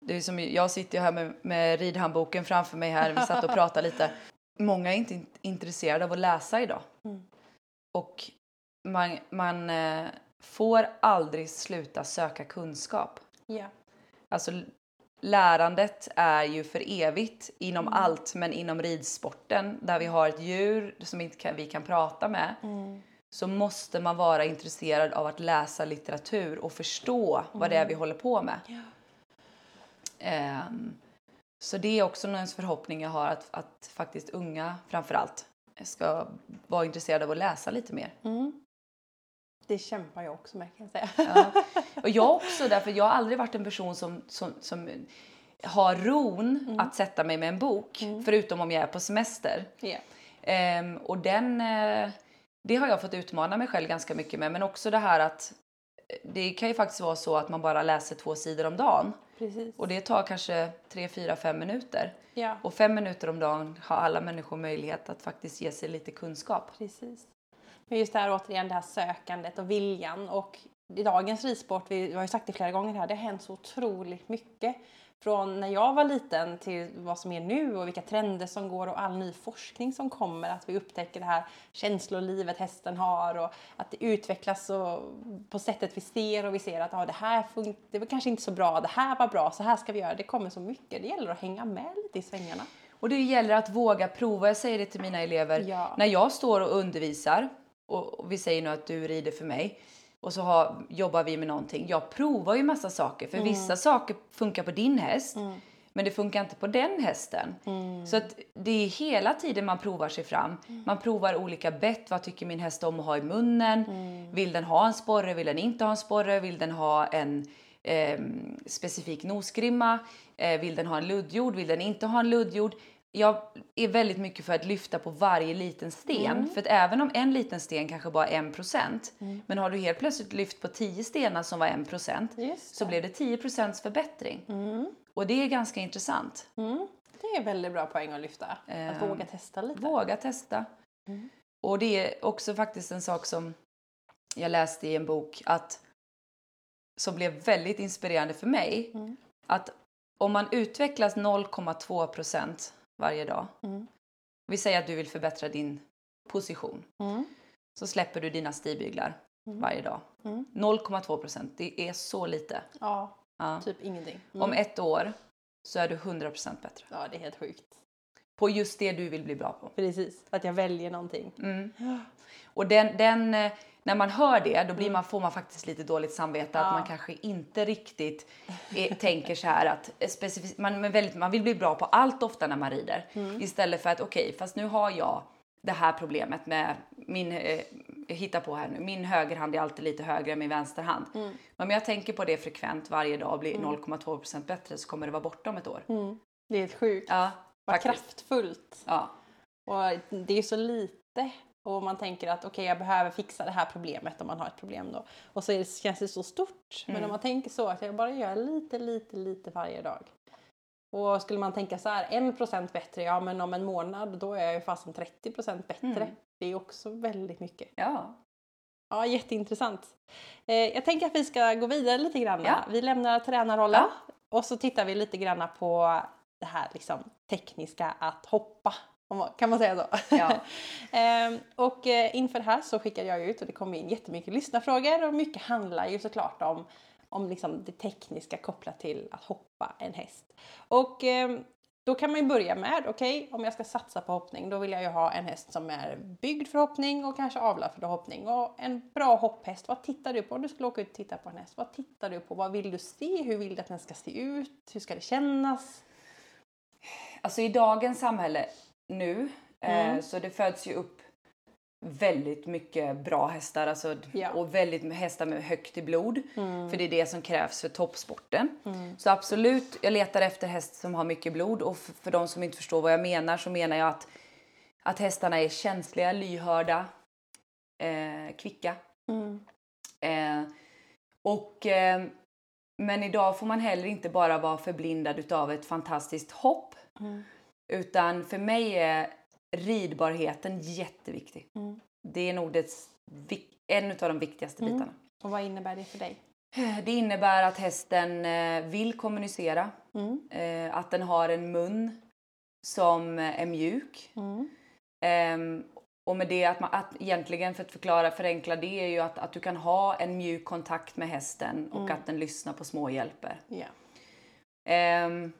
det är som, jag sitter ju här med, med ridhandboken framför mig här, vi satt och pratade lite. Många är inte intresserade av att läsa idag. Mm. Och man, man eh, får aldrig sluta söka kunskap. Yeah. Alltså lärandet är ju för evigt inom mm. allt, men inom ridsporten där vi har ett djur som inte kan, vi kan prata med. Mm så måste man vara intresserad av att läsa litteratur och förstå mm. vad det är vi mm. håller på med. Ja. Um, så det är också någon förhoppning jag har att, att faktiskt unga framförallt ska vara intresserade av att läsa lite mer. Mm. Det kämpar jag också med kan jag säga. Ja. Och jag också därför jag har aldrig varit en person som, som, som har ron mm. att sätta mig med en bok mm. förutom om jag är på semester. Yeah. Um, och den uh, det har jag fått utmana mig själv ganska mycket med. Men också det här att eh, det kan ju faktiskt vara så att man bara läser två sidor om dagen. Precis. Och det tar kanske tre, fyra, fem minuter. Ja. Och fem minuter om dagen har alla människor möjlighet att faktiskt ge sig lite kunskap. Precis. Men just det här återigen det här sökandet och viljan och i dagens ridsport, vi har ju sagt det flera gånger här, det har hänt så otroligt mycket från när jag var liten till vad som är nu och vilka trender som går och all ny forskning som kommer. Att vi upptäcker det här känslolivet hästen har och att det utvecklas och på sättet vi ser och vi ser att ah, det här det var kanske inte så bra, det här var bra, så här ska vi göra. Det kommer så mycket. Det gäller att hänga med lite i svängarna. Och det gäller att våga prova. Jag säger det till mina elever ja. när jag står och undervisar och vi säger nu att du rider för mig och så har, jobbar vi med någonting. Jag provar ju massa saker för mm. vissa saker funkar på din häst. Mm. Men det funkar inte på den hästen. Mm. Så att det är hela tiden man provar sig fram. Man provar olika bett. Vad tycker min häst om att ha i munnen? Mm. Vill den ha en sporre? Vill den inte ha en sporre? Vill den ha en eh, specifik nosgrimma? Eh, vill den ha en luddjord? Vill den inte ha en luddjord? Jag är väldigt mycket för att lyfta på varje liten sten. Mm. För att även om en liten sten kanske bara är 1% men har du helt plötsligt lyft på 10 stenar som var 1% Just så blev det 10% förbättring. Och det är ganska intressant. Mm. Det är en väldigt bra poäng att lyfta. Att Ehm, våga testa lite. Våga testa. Mm. Och det är också faktiskt en sak som jag läste i en bok att som blev väldigt inspirerande för mig. Mm. Att om man utvecklas 0,2 varje dag. Mm. Vi säger att du vill förbättra din position. Mm. Så släpper du dina stigbyglar Mm. varje dag. Mm. 0,2% det är så lite. Ja, Ja. typ ingenting. Mm. Om ett år så är du 100% bättre. Ja, det är helt sjukt. På just det du vill bli bra på. Precis, att jag väljer någonting. Mm. Och den, den, eh, när man hör det då blir man, får man faktiskt lite dåligt samvete Mm. Ja. att man kanske inte riktigt är, tänker så här att specifikt, man, väldigt, man vill bli bra på allt ofta när man rider. Mm. Istället för att okej, fast nu har jag det här problemet med min, eh, jag hittar på här nu, min högerhand är alltid lite högre än min vänsterhand. Mm. Men om jag tänker på det frekvent varje dag och blir 0,2% bättre så kommer det vara borta om ett år. Mm. Det är helt sjukt. Ja, Vad kraftfullt. Ja. Och det är så lite. Och man tänker att okej, jag behöver fixa det här problemet om man har ett problem då. Och så det, känns det så stort. Men Mm. om man tänker så att jag bara gör lite, lite, lite varje dag. Och skulle man tänka så här, en procent bättre, ja men om en månad då är jag ju fasen 30 procent bättre. Mm. Det är också väldigt mycket. ja. Ja, jätteintressant. Eh, jag tänker att vi ska gå vidare lite grann. Ja. Vi lämnar tränarrollen Ja. och så tittar vi lite grann på det här liksom, tekniska att hoppa. Kan man säga så? Ja. *laughs* Ehm, och eh, inför det här så skickade jag ut och det kom in jättemycket lyssnarfrågor och mycket handlar ju såklart om, om liksom det tekniska kopplat till att hoppa en häst. Och ehm, då kan man ju börja med, okej, om jag ska satsa på hoppning då vill jag ju ha en häst som är byggd för hoppning och kanske avlad för hoppning. Och en bra hopphäst, vad tittar du på? Om du skulle åka ut och titta på en häst, vad tittar du på? Vad vill du se? Hur vill du att den ska se ut? Hur ska det kännas? Alltså i dagens samhälle nu Mm. så det föds ju upp väldigt mycket bra hästar alltså, Ja. och väldigt hästar med högt i blod. Mm. För det är det som krävs för toppsporten. Mm. Så absolut, jag letar efter häst som har mycket blod och för, för de som inte förstår vad jag menar så menar jag att, att hästarna är känsliga, lyhörda, eh, kvicka. Mm. Eh, och, eh, men idag får man heller inte bara vara förblindad utav ett fantastiskt hopp. Utan för mig är ridbarheten jätteviktig. Mm. Det är nog det, en av de viktigaste Mm. bitarna. Och vad innebär det för dig? Det innebär att hästen eh, vill kommunicera, Mm. eh, att den har en mun som är mjuk. Mm. Ehm, och med det att, man, att egentligen för att förklara, förenkla det är ju att, att du kan ha en mjuk kontakt med hästen och Mm. att den lyssnar på små hjälper. Ehm,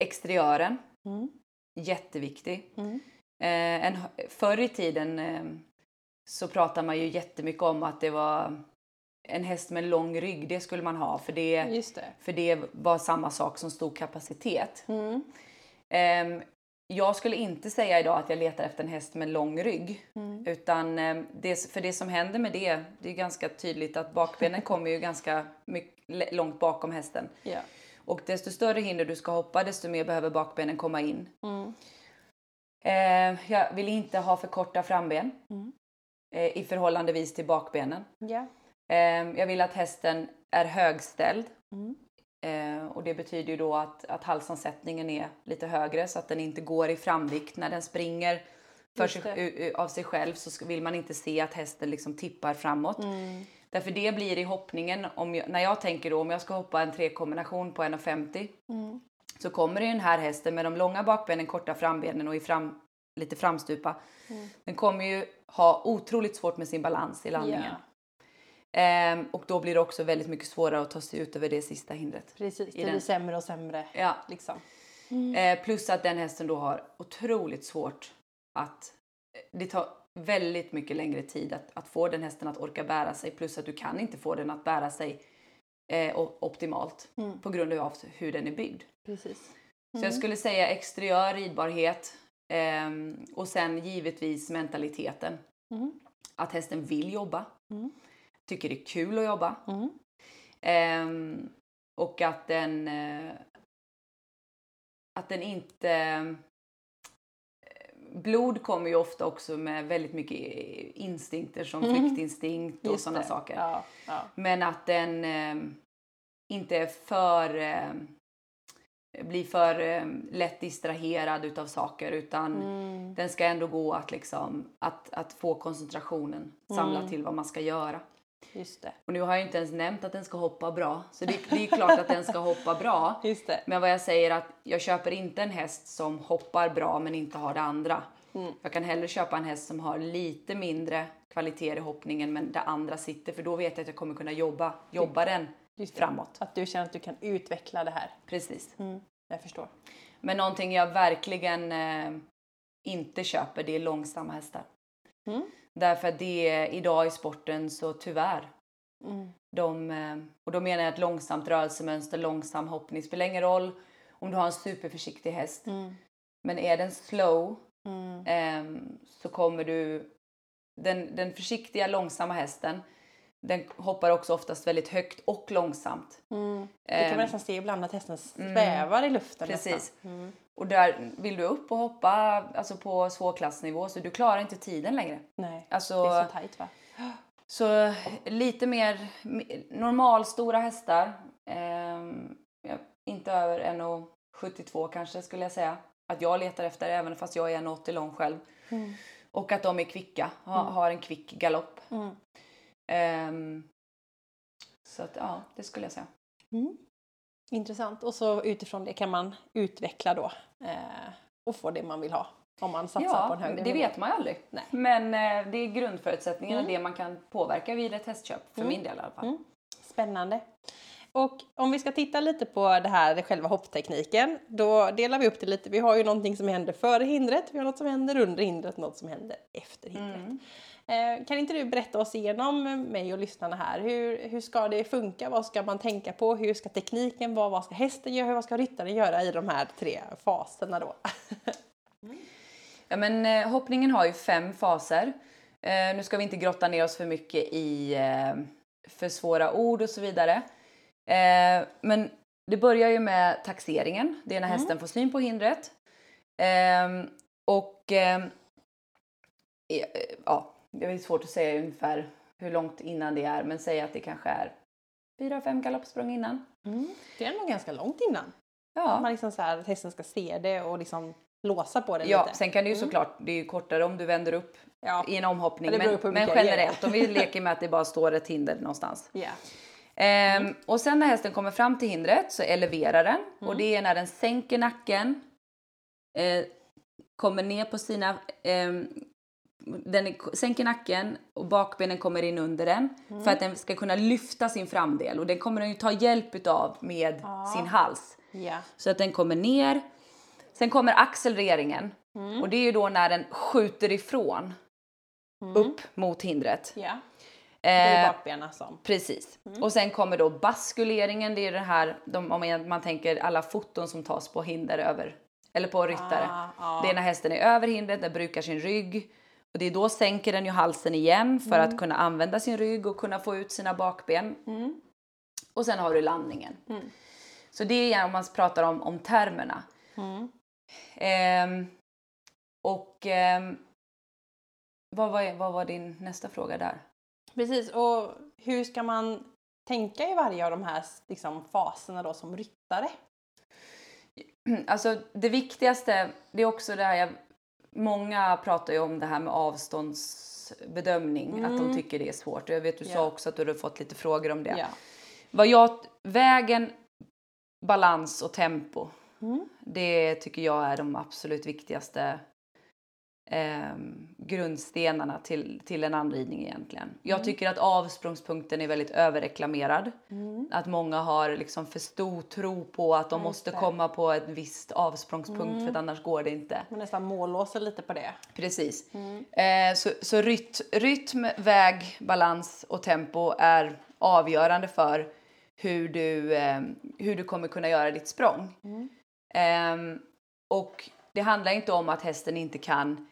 exteriören, Mm. jätteviktig. Mm. Eh, en, förr i tiden eh, så pratar man ju jättemycket om att det var en häst med lång rygg, det skulle man ha för det, det. för det var samma sak som stor kapacitet. Mm. Ehm, jag skulle inte säga idag att jag letar efter en häst med lång rygg. Mm. Utan eh, det, för det som händer med det, det är ganska tydligt att bakbenen kommer ju ganska mycket, långt bakom hästen. Ja. Och desto större hinder du ska hoppa, desto mer behöver bakbenen komma in. Mm. Eh, jag vill inte ha för korta framben Mm. eh, i förhållandevis till bakbenen. Ja. Eh, jag vill att hästen är högställd. Mm. Eh, och det betyder ju då att, att halsansättningen är lite högre så att den inte går i framvikt när den springer sig, av sig själv så vill man inte se att hästen liksom tippar framåt. Mm. Därför det blir i hoppningen, om jag, när jag tänker då om jag ska hoppa en trekombination på 1,50 Mm. så kommer den här hästen med de långa bakbenen, korta frambenen och i fram, lite framstupa. Mm. Den kommer ju ha otroligt svårt med sin balans i landningen. Ja. Ehm, och då blir det också väldigt mycket svårare att ta sig ut över det sista hindret. Precis, det den- blir sämre och sämre. Ja. Liksom. Eh, plus att den hästen då har otroligt svårt att... Det tar väldigt mycket längre tid att, att få den hästen att orka bära sig. Plus att du kan inte få den att bära sig eh, optimalt Mm. på grund av hur den är byggd. Precis. Så jag skulle säga exteriör ridbarhet ehm, och sen givetvis mentaliteten. Mm. Att hästen vill jobba, Mm. tycker det är kul att jobba Mm. ehm, och att den eh, att den inte eh, Blod kommer ju ofta också med väldigt mycket instinkter som Mm. flyktinstinkt och sådana saker. Ja, ja. Men att den eh, inte är för eh, blir för eh, lätt distraherad utav saker utan Mm. den ska ändå gå att liksom att, att få koncentrationen samla Mm. till vad man ska göra. Just det. Och nu har jag inte ens nämnt att den ska hoppa bra så det, det är klart att den ska hoppa bra. *laughs* Just det. Men vad jag säger är att jag köper inte en häst som hoppar bra men inte har det andra. Mm. Jag kan hellre köpa en häst som har lite mindre kvaliteter i hoppningen men det andra sitter för då vet jag att jag kommer kunna jobba, jobba den framåt. Att du känner att du kan utveckla det här. Precis. Mm. Jag förstår. Men någonting jag verkligen eh, inte köper det är långsamma hästar. Mm. Därför att det är idag i sporten så tyvärr. Mm. De, eh, och då menar jag ett långsamt rörelsemönster, långsam hoppning. Spelar ingen roll om du har en superförsiktig häst. Mm. Men är den slow Mm. ehm, så kommer du... Den, den försiktiga långsamma hästen den hoppar också oftast väldigt högt och långsamt. Mm. Det kan Ehm, man nästan se ibland att hästen svävar i luften. Precis. Mm. Och där vill du upp och hoppa alltså på svårklassnivå så du klarar inte tiden längre. Nej, Alltså, det är så tajt va? Så lite mer normalstora hästar. ja, inte över 1,72 kanske skulle jag säga. Att jag letar efter även fast jag är 1,80 lång själv. Mm. Och att de är kvicka, ha, Mm. har en kvick galopp. Mm. Ehm, så att ja, det skulle jag säga. Mm. Intressant. Och så utifrån det kan man utveckla då eh, och få det man vill ha. Om man satsar på en Ja, högre det nivå. vet man ju aldrig. Nej. Men eh, det är grundförutsättningarna, Mm. det man kan påverka vid ett hästköp. För Mm. min del i alla fall. Mm. Spännande. Och om vi ska titta lite på det här, själva hopptekniken, då delar vi upp det lite. Vi har ju någonting som händer före hindret, vi har något som händer under hindret, något som händer efter hindret. Eh, kan inte du berätta oss igenom, mig och lyssnarna här, hur, hur ska det funka? Vad ska man tänka på? Hur ska tekniken vara? Vad ska hästen göra? Vad ska ryttaren göra i de här tre faserna då? *laughs* Ja, men, eh, hoppningen har ju fem faser. Eh, nu ska vi inte grotta ner oss för mycket i eh, för svåra ord och så vidare. Eh, men det börjar ju med taxeringen. Det är när Mm. hästen får syn på hindret. Eh, och eh, eh, ja, det är svårt att säga ungefär hur långt innan det är, men säg att det kanske är fyra, fem galoppsprång innan. Det är nog ganska långt innan. Ja, Man liksom så här, att hästen ska se det och liksom låsa på det ja lite. sen kan det ju Mm. såklart, det är ju kortare om du vänder upp Ja. i en omhoppning. Men, men generellt, om vi *laughs* leker med att det bara står ett hinder någonstans. Ja. Ehm, och sen när hästen kommer fram till hindret så eleverar den Mm. och det är när den sänker nacken, eh, kommer ner på sina, ehm, den sänker nacken och bakbenen kommer in under den Mm. för att den ska kunna lyfta sin framdel och den kommer den ju ta hjälp utav med Ja. sin hals. Ja. Så att den kommer ner. Sen kommer acceleringen Mm. och det är ju då när den skjuter ifrån Mm. upp mot hindret. Ja. Det är Eh, bakbenen som. Precis. Mm. Och sen kommer då baskuleringen. Det är det här, de, om man, man tänker alla foton som tas på hinder över, eller på ryttare. Ah, ja. Det är när hästen är över hindret, den brukar sin rygg. Och det är då sänker den ju halsen igen för att kunna använda sin rygg och kunna få ut sina bakben. Mm. Och sen har du landningen. Mm. Så det är om man pratar om, om termerna. Mm. Ehm, och ehm, vad, var, vad var din nästa fråga där? Precis, och hur ska man tänka i varje av de här liksom, faserna då som ryttare? Alltså det viktigaste, det är också det här, jag, många pratar ju om det här med avståndsbedömning, att de Mm. tycker det är svårt. Jag vet du sa Ja. också att du hade fått lite frågor om det. Ja. Vad jag, vägen, balans och tempo, Mm. det tycker jag är de absolut viktigaste ehm, grundstenarna till, till en anridning egentligen. Jag Mm. tycker att avsprångspunkten är väldigt överreklamerad. Mm. Att många har liksom för stor tro på att de just måste det. komma på ett visst avsprångspunkt Mm. för annars går det inte. Man nästan mållåser lite på det. Precis. Mm. Eh, så så ryt, rytm, väg, balans och tempo är avgörande för hur du, eh, hur du kommer kunna göra ditt språng. Ehm, och det handlar inte om att hästen inte kan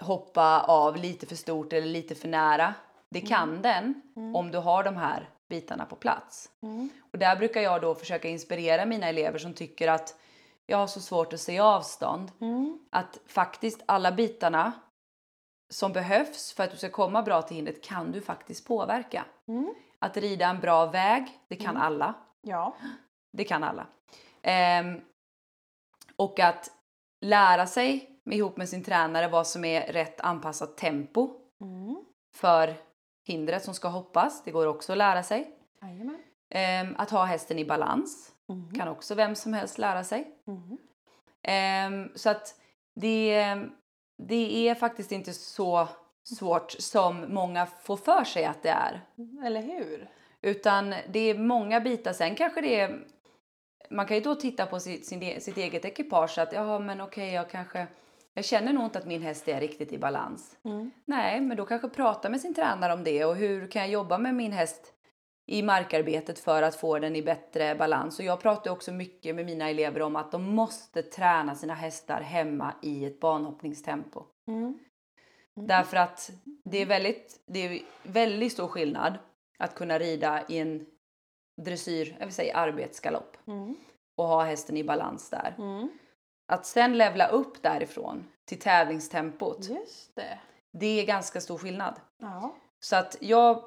hoppa av lite för stort eller lite för nära. Det kan den om du har de här bitarna på plats. Mm. Och där brukar jag då försöka inspirera mina elever som tycker att jag har så svårt att se avstånd. Mm. Att faktiskt alla bitarna som behövs för att du ska komma bra till hindret kan du faktiskt påverka. Mm. Att rida en bra väg, det kan alla. Ja. Det kan alla. Ehm, och att lära sig ihop med sin tränare vad som är rätt anpassat tempo Mm. för hindret som ska hoppas. Det går också att lära sig. Jajamän. Ehm, att ha hästen i balans Mm. kan också vem som helst lära sig. Mm. Ehm, så att det, det är faktiskt inte så svårt som många får för sig att det är. Eller hur? Utan det är många bitar. Sen kanske det är... Man kan ju då titta på sitt, sin, e- sitt eget ekipage. Att ja, men okej, jag kanske... Jag känner nog inte att min häst är riktigt i balans. Mm. Nej, men då kanske prata med sin tränare om det. Och hur kan jag jobba med min häst i markarbetet för att få den i bättre balans? Och jag pratar också mycket med mina elever om att de måste träna sina hästar hemma i ett banhoppningstempo. Mm. Därför att det är väldigt, det är väldigt stor skillnad att kunna rida i en dressyr, jag vill säga arbetsgalopp Mm. och ha hästen i balans där. Mm. Att sen levla upp därifrån till tävlingstempot, Just det. det är ganska stor skillnad. Ja. Så att jag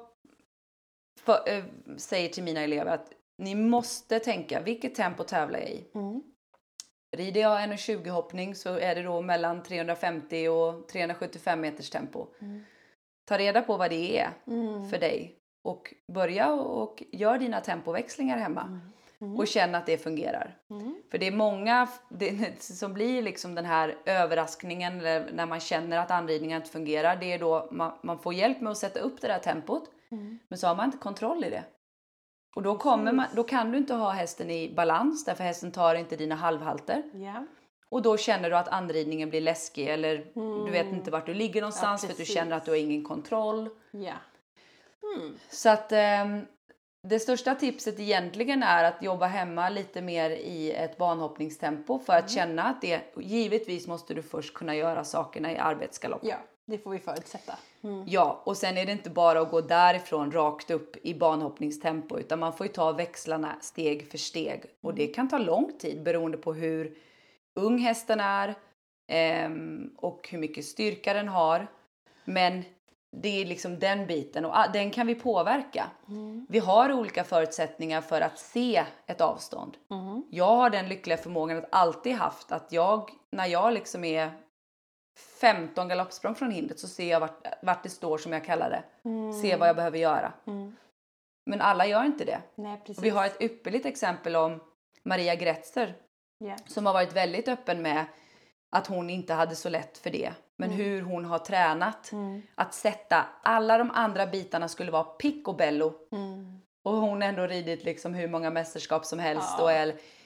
för, äh, säger till mina elever att ni måste tänka, vilket tempo tävlar jag i? Mm. Rider jag 1,20 hoppning så är det då mellan 350 och 375 meters tempo. Mm. Ta reda på vad det är Mm. för dig och börja och gör dina tempoväxlingar hemma Mm. Och känn att det fungerar. Mm. För det är många *laughs* det, som blir liksom den här överraskningen när man känner att anridningen inte fungerar. Det är då man, man får hjälp med att sätta upp det där tempot Mm. men så har man inte kontroll i det. Och då, kommer man, då kan du inte ha hästen i balans därför hästen tar inte dina halvhalter. Ja. Och då känner du att anridningen blir läskig eller du vet Mm. inte vart du ligger någonstans för att du känner att du har ingen kontroll. Ja. Mm. Så att ehm, det största tipset egentligen är att jobba hemma lite mer i ett banhoppningstempo för Mm. att känna att det, givetvis måste du först kunna göra sakerna i arbetsgalopp. ja, det får vi förutsätta. Mm. Ja, och sen är det inte bara att gå därifrån rakt upp i banhoppningstempo utan man får ju ta växlarna steg för steg och det kan ta lång tid beroende på hur ung hästen är ehm, och hur mycket styrka den har. Men det är liksom den biten och ah, den kan vi påverka. Mm. Vi har olika förutsättningar för att se ett avstånd. Mm. Jag har den lyckliga förmågan att alltid haft att jag, när jag liksom är 15 galoppsprång från hindret så ser jag vart, vart det står som jag kallar det. Mm. Ser vad jag behöver göra. Men alla gör inte det. Nej, vi har ett ypperligt exempel om Maria Gretzer Ja. som har varit väldigt öppen med att hon inte hade så lätt för det. Men hur hon har tränat Mm. att sätta alla de andra bitarna skulle vara picobello Mm. och hon har ändå ridit liksom hur många mästerskap som helst Ja, och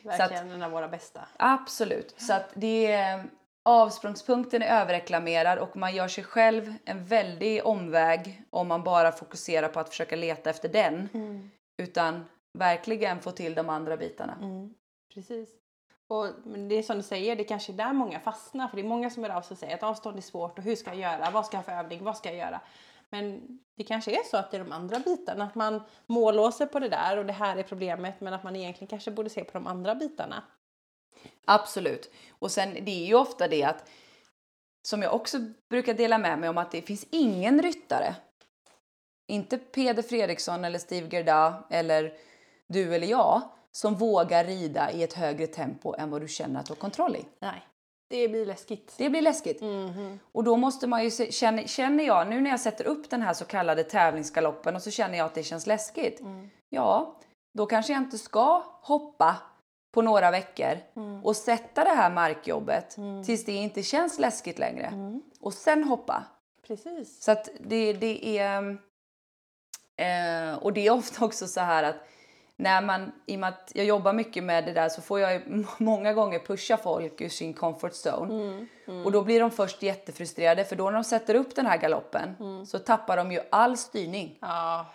så att, Verkligen en av våra bästa. Absolut. Så att det är, avsprångspunkten är överreklamerad och man gör sig själv en väldig omväg om man bara fokuserar på att försöka leta efter den. Mm. Utan verkligen få till de andra bitarna. Mm. Precis. Och det är som du säger, det kanske är där många fastnar. För det är många som hör av sig och säger att avstånd är svårt och hur ska jag göra? Vad ska jag ha för övning? Vad ska jag göra? Men det kanske är så att det är de andra bitarna, att man mållåser på det där och det här är problemet men att man egentligen kanske borde se på de andra bitarna. Absolut. Och sen det är ju ofta det att som jag också brukar dela med mig om att det finns ingen ryttare. Inte Peder Fredriksson eller Steve Gerda eller du eller jag som vågar rida i ett högre tempo än vad du känner att du har kontroll i. Nej, det blir läskigt. Det blir läskigt. Mhm. Och då måste man ju se, känner, känner jag nu när jag sätter upp den här så kallade tävlingsgaloppen och så känner jag att det känns läskigt. Mm. Ja, då kanske jag inte ska hoppa på några veckor Mm. och sätta det här markjobbet Mm. tills det inte känns läskigt längre Mm. och sen hoppa. Precis. Så att det, det är... Eh, och det är ofta också så här att när man, i och med att jag jobbar mycket med det där så får jag *laughs* många gånger pusha folk ur sin comfort zone. Mm. Mm. Och då blir de först jättefrustrerade för då när de sätter upp den här galoppen Mm. så tappar de ju all styrning. Ja,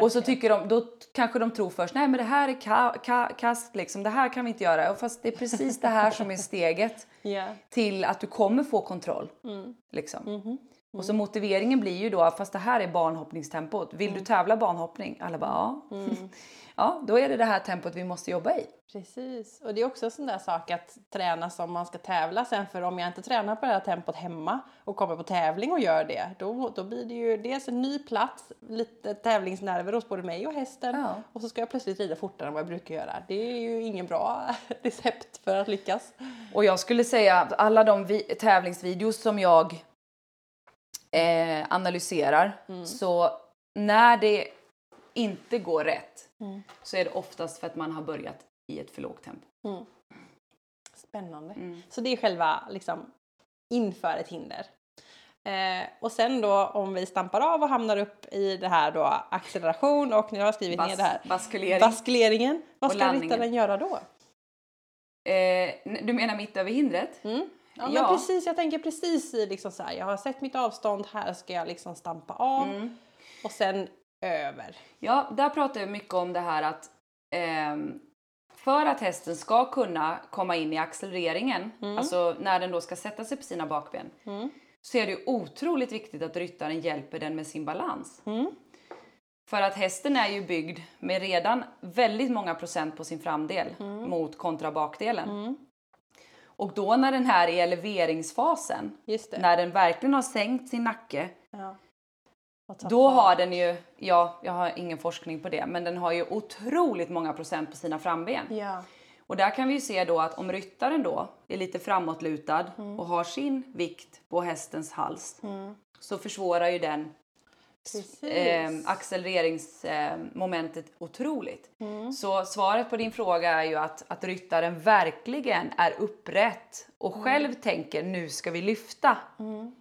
Och så tycker de, då kanske de tror först, nej men det här är ka, ka, kast liksom, det här kan vi inte göra. Och Fast det är precis det här som är *laughs* steget Ja. till att du kommer få kontroll. Mm. Liksom. Mhm. Och så motiveringen blir ju då, fast det här är banhoppningstempot. Vill du tävla banhoppning? Alla bara ja. Mm. *laughs* ja, då är det det här tempot vi måste jobba i. Precis. Och det är också en sån där sak att träna som man ska tävla sen. För om jag inte tränar på det här tempot hemma och kommer på tävling och gör det. Då, då blir det ju dels en ny plats, lite tävlingsnerver hos både mig och hästen. Ja. Och så ska jag plötsligt rida fortare än vad jag brukar göra. Det är ju ingen bra *laughs* recept för att lyckas. Och jag skulle säga att alla de vi- tävlingsvideos som jag eh, analyserar, så när det inte går rätt Mm. så är det oftast för att man har börjat i ett för lågt tempo. Spännande. Mm. Så det är själva liksom inför ett hinder. Eh, och sen då om vi stampar av och hamnar upp i det här då acceleration och nu har jag skrivit ner det här. baskulering. Baskuleringen. Vad ska ryttaren göra då? eh, du menar mitt över hindret? Mm. Ja, men Ja. precis, jag tänker precis i liksom så här, jag har sett mitt avstånd, här ska jag liksom stampa av Mm. och sen över. Ja, där pratar jag mycket om det här att ehm, för att hästen ska kunna komma in i accelereringen, alltså när den då ska sätta sig på sina bakben, Mm. så är det otroligt viktigt att ryttaren hjälper den med sin balans. Mm. För att hästen är ju byggd med redan väldigt många procent på sin framdel mot kontra bakdelen. Mm. Och då när den här är eleveringsfasen, när den verkligen har sänkt sin nacke, Ja. Då har den ju, ja, jag har ingen forskning på det, men den har ju otroligt många procent på sina framben. Ja. Och där kan vi ju se då att om ryttaren då är lite framåtlutad och har sin vikt på hästens hals Mm. så försvårar ju den eh, accelereringsmomentet otroligt. Mm. Så svaret på din fråga är ju att, att ryttaren verkligen är upprätt och själv tänker nu ska vi lyfta. Mm.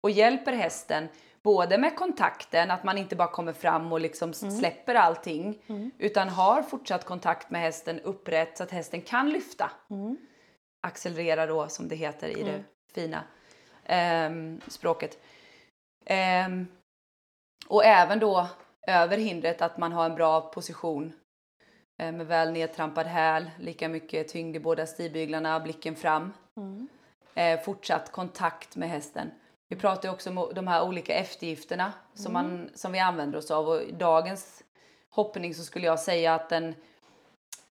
Och hjälper hästen både med kontakten, att man inte bara kommer fram och liksom släpper allting utan har fortsatt kontakt med hästen upprätt så att hästen kan lyfta. Mm. Accelerera då som det heter i det fina ehm, språket. Ehm, och även då över hindret att man har en bra position eh, med väl nedtrampad häl, lika mycket tyngd i båda stigbyglarna, blicken fram. Mm. Eh, fortsatt kontakt med hästen. Vi pratar också om de här olika eftergifterna som, man, som vi använder oss av och i dagens hoppning så skulle jag säga att den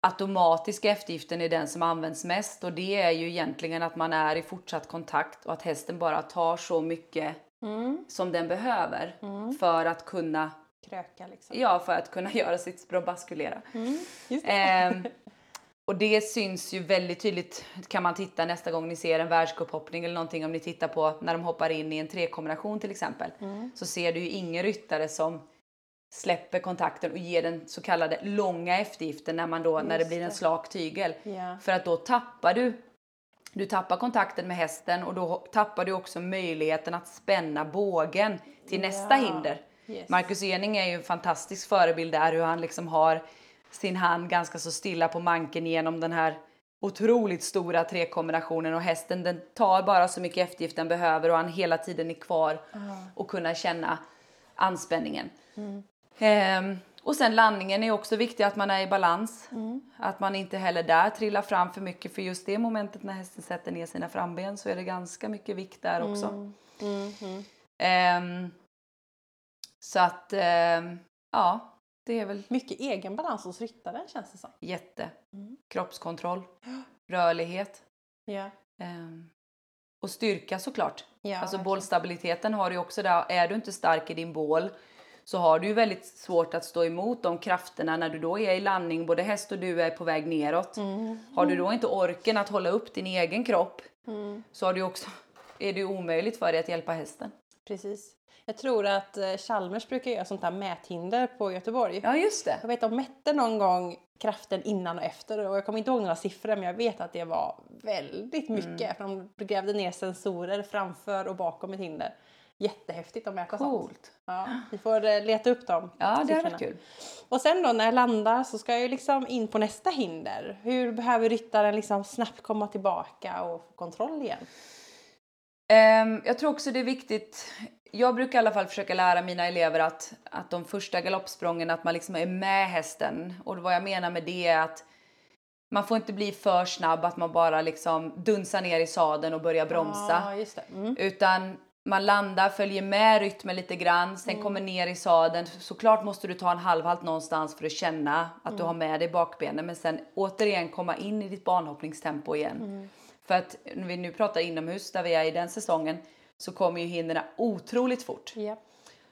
automatiska eftergiften är den som används mest och det är ju egentligen att man är i fortsatt kontakt och att hästen bara tar så mycket Mm. som den behöver för att kunna Kröka liksom. ja, för att kunna *laughs* göra sitt språk baskulera. Mm. *laughs* Och det syns ju väldigt tydligt kan man titta nästa gång ni ser en världscuphoppning eller någonting om ni tittar på när de hoppar in i en trekombination till exempel. Mm. Så ser du ju ingen ryttare som släpper kontakten och ger den så kallade långa eftergiften när man då när det blir en slak tygel. Ja. För att då tappar du du tappar kontakten med hästen och då tappar du också möjligheten att spänna bågen till nästa Ja. hinder. Yes. Marcus Ening är ju en fantastisk förebild där hur han liksom har sin hand ganska så stilla på manken genom den här otroligt stora trekombinationen och hästen den tar bara så mycket eftergift den behöver och han hela tiden är kvar och kunna känna anspänningen. Ehm, och sen landningen är också viktig att man är i balans. Att man inte heller där trillar fram för mycket för just det momentet när hästen sätter ner sina framben så är det ganska mycket vikt där också. Mm. Mm. Ehm, så att, ehm, ja, det är väl Mycket egen balans hos ryttaren känns det som. jätte. Mm. Kroppskontroll, rörlighet Ja. ehm, och styrka såklart. Ja, alltså verkligen. bålstabiliteten har du också där. Är du inte stark i din bål så har du ju väldigt svårt att stå emot de krafterna när du då är i landning. Både häst och du är på väg neråt. Mm. Har du då inte orken att hålla upp din egen kropp Mm. så har du också, är det ju omöjligt för dig att hjälpa hästen. Precis. Jag tror att eh, Chalmers brukar göra sånt här mäthinder på Göteborg. Ja, just det. Jag vet de mätte någon gång kraften innan och efter och jag kommer inte ihåg några siffror men jag vet att det var väldigt mycket. Mm. För de grävde ner sensorer framför och bakom ett hinder. Jättehäftigt att mäta sånt. Coolt. Ja, vi får eh, leta upp dem. Ja, det hade varit kul. Och sen då när jag landar så ska jag ju liksom in på nästa hinder. Hur behöver ryttaren liksom snabbt komma tillbaka och få kontroll igen? Ehm, jag tror också det är viktigt jag brukar i alla fall försöka lära mina elever att, att de första galoppsprången, att man liksom är med hästen. Och vad jag menar med det är att man får inte bli för snabb, att man bara liksom dunsar ner i sadeln och börjar bromsa. Det. Mm. Utan man landar, följer med rytmen lite grann, sen Mm. kommer ner i sadeln. Såklart måste du ta en halvhalt någonstans för att känna att Mm. du har med dig bakbenen. Men sen återigen komma in i ditt banhoppningstempo igen. Mm. För att när vi nu pratar inomhus där vi är i den säsongen så kommer ju hindren otroligt fort. Ja.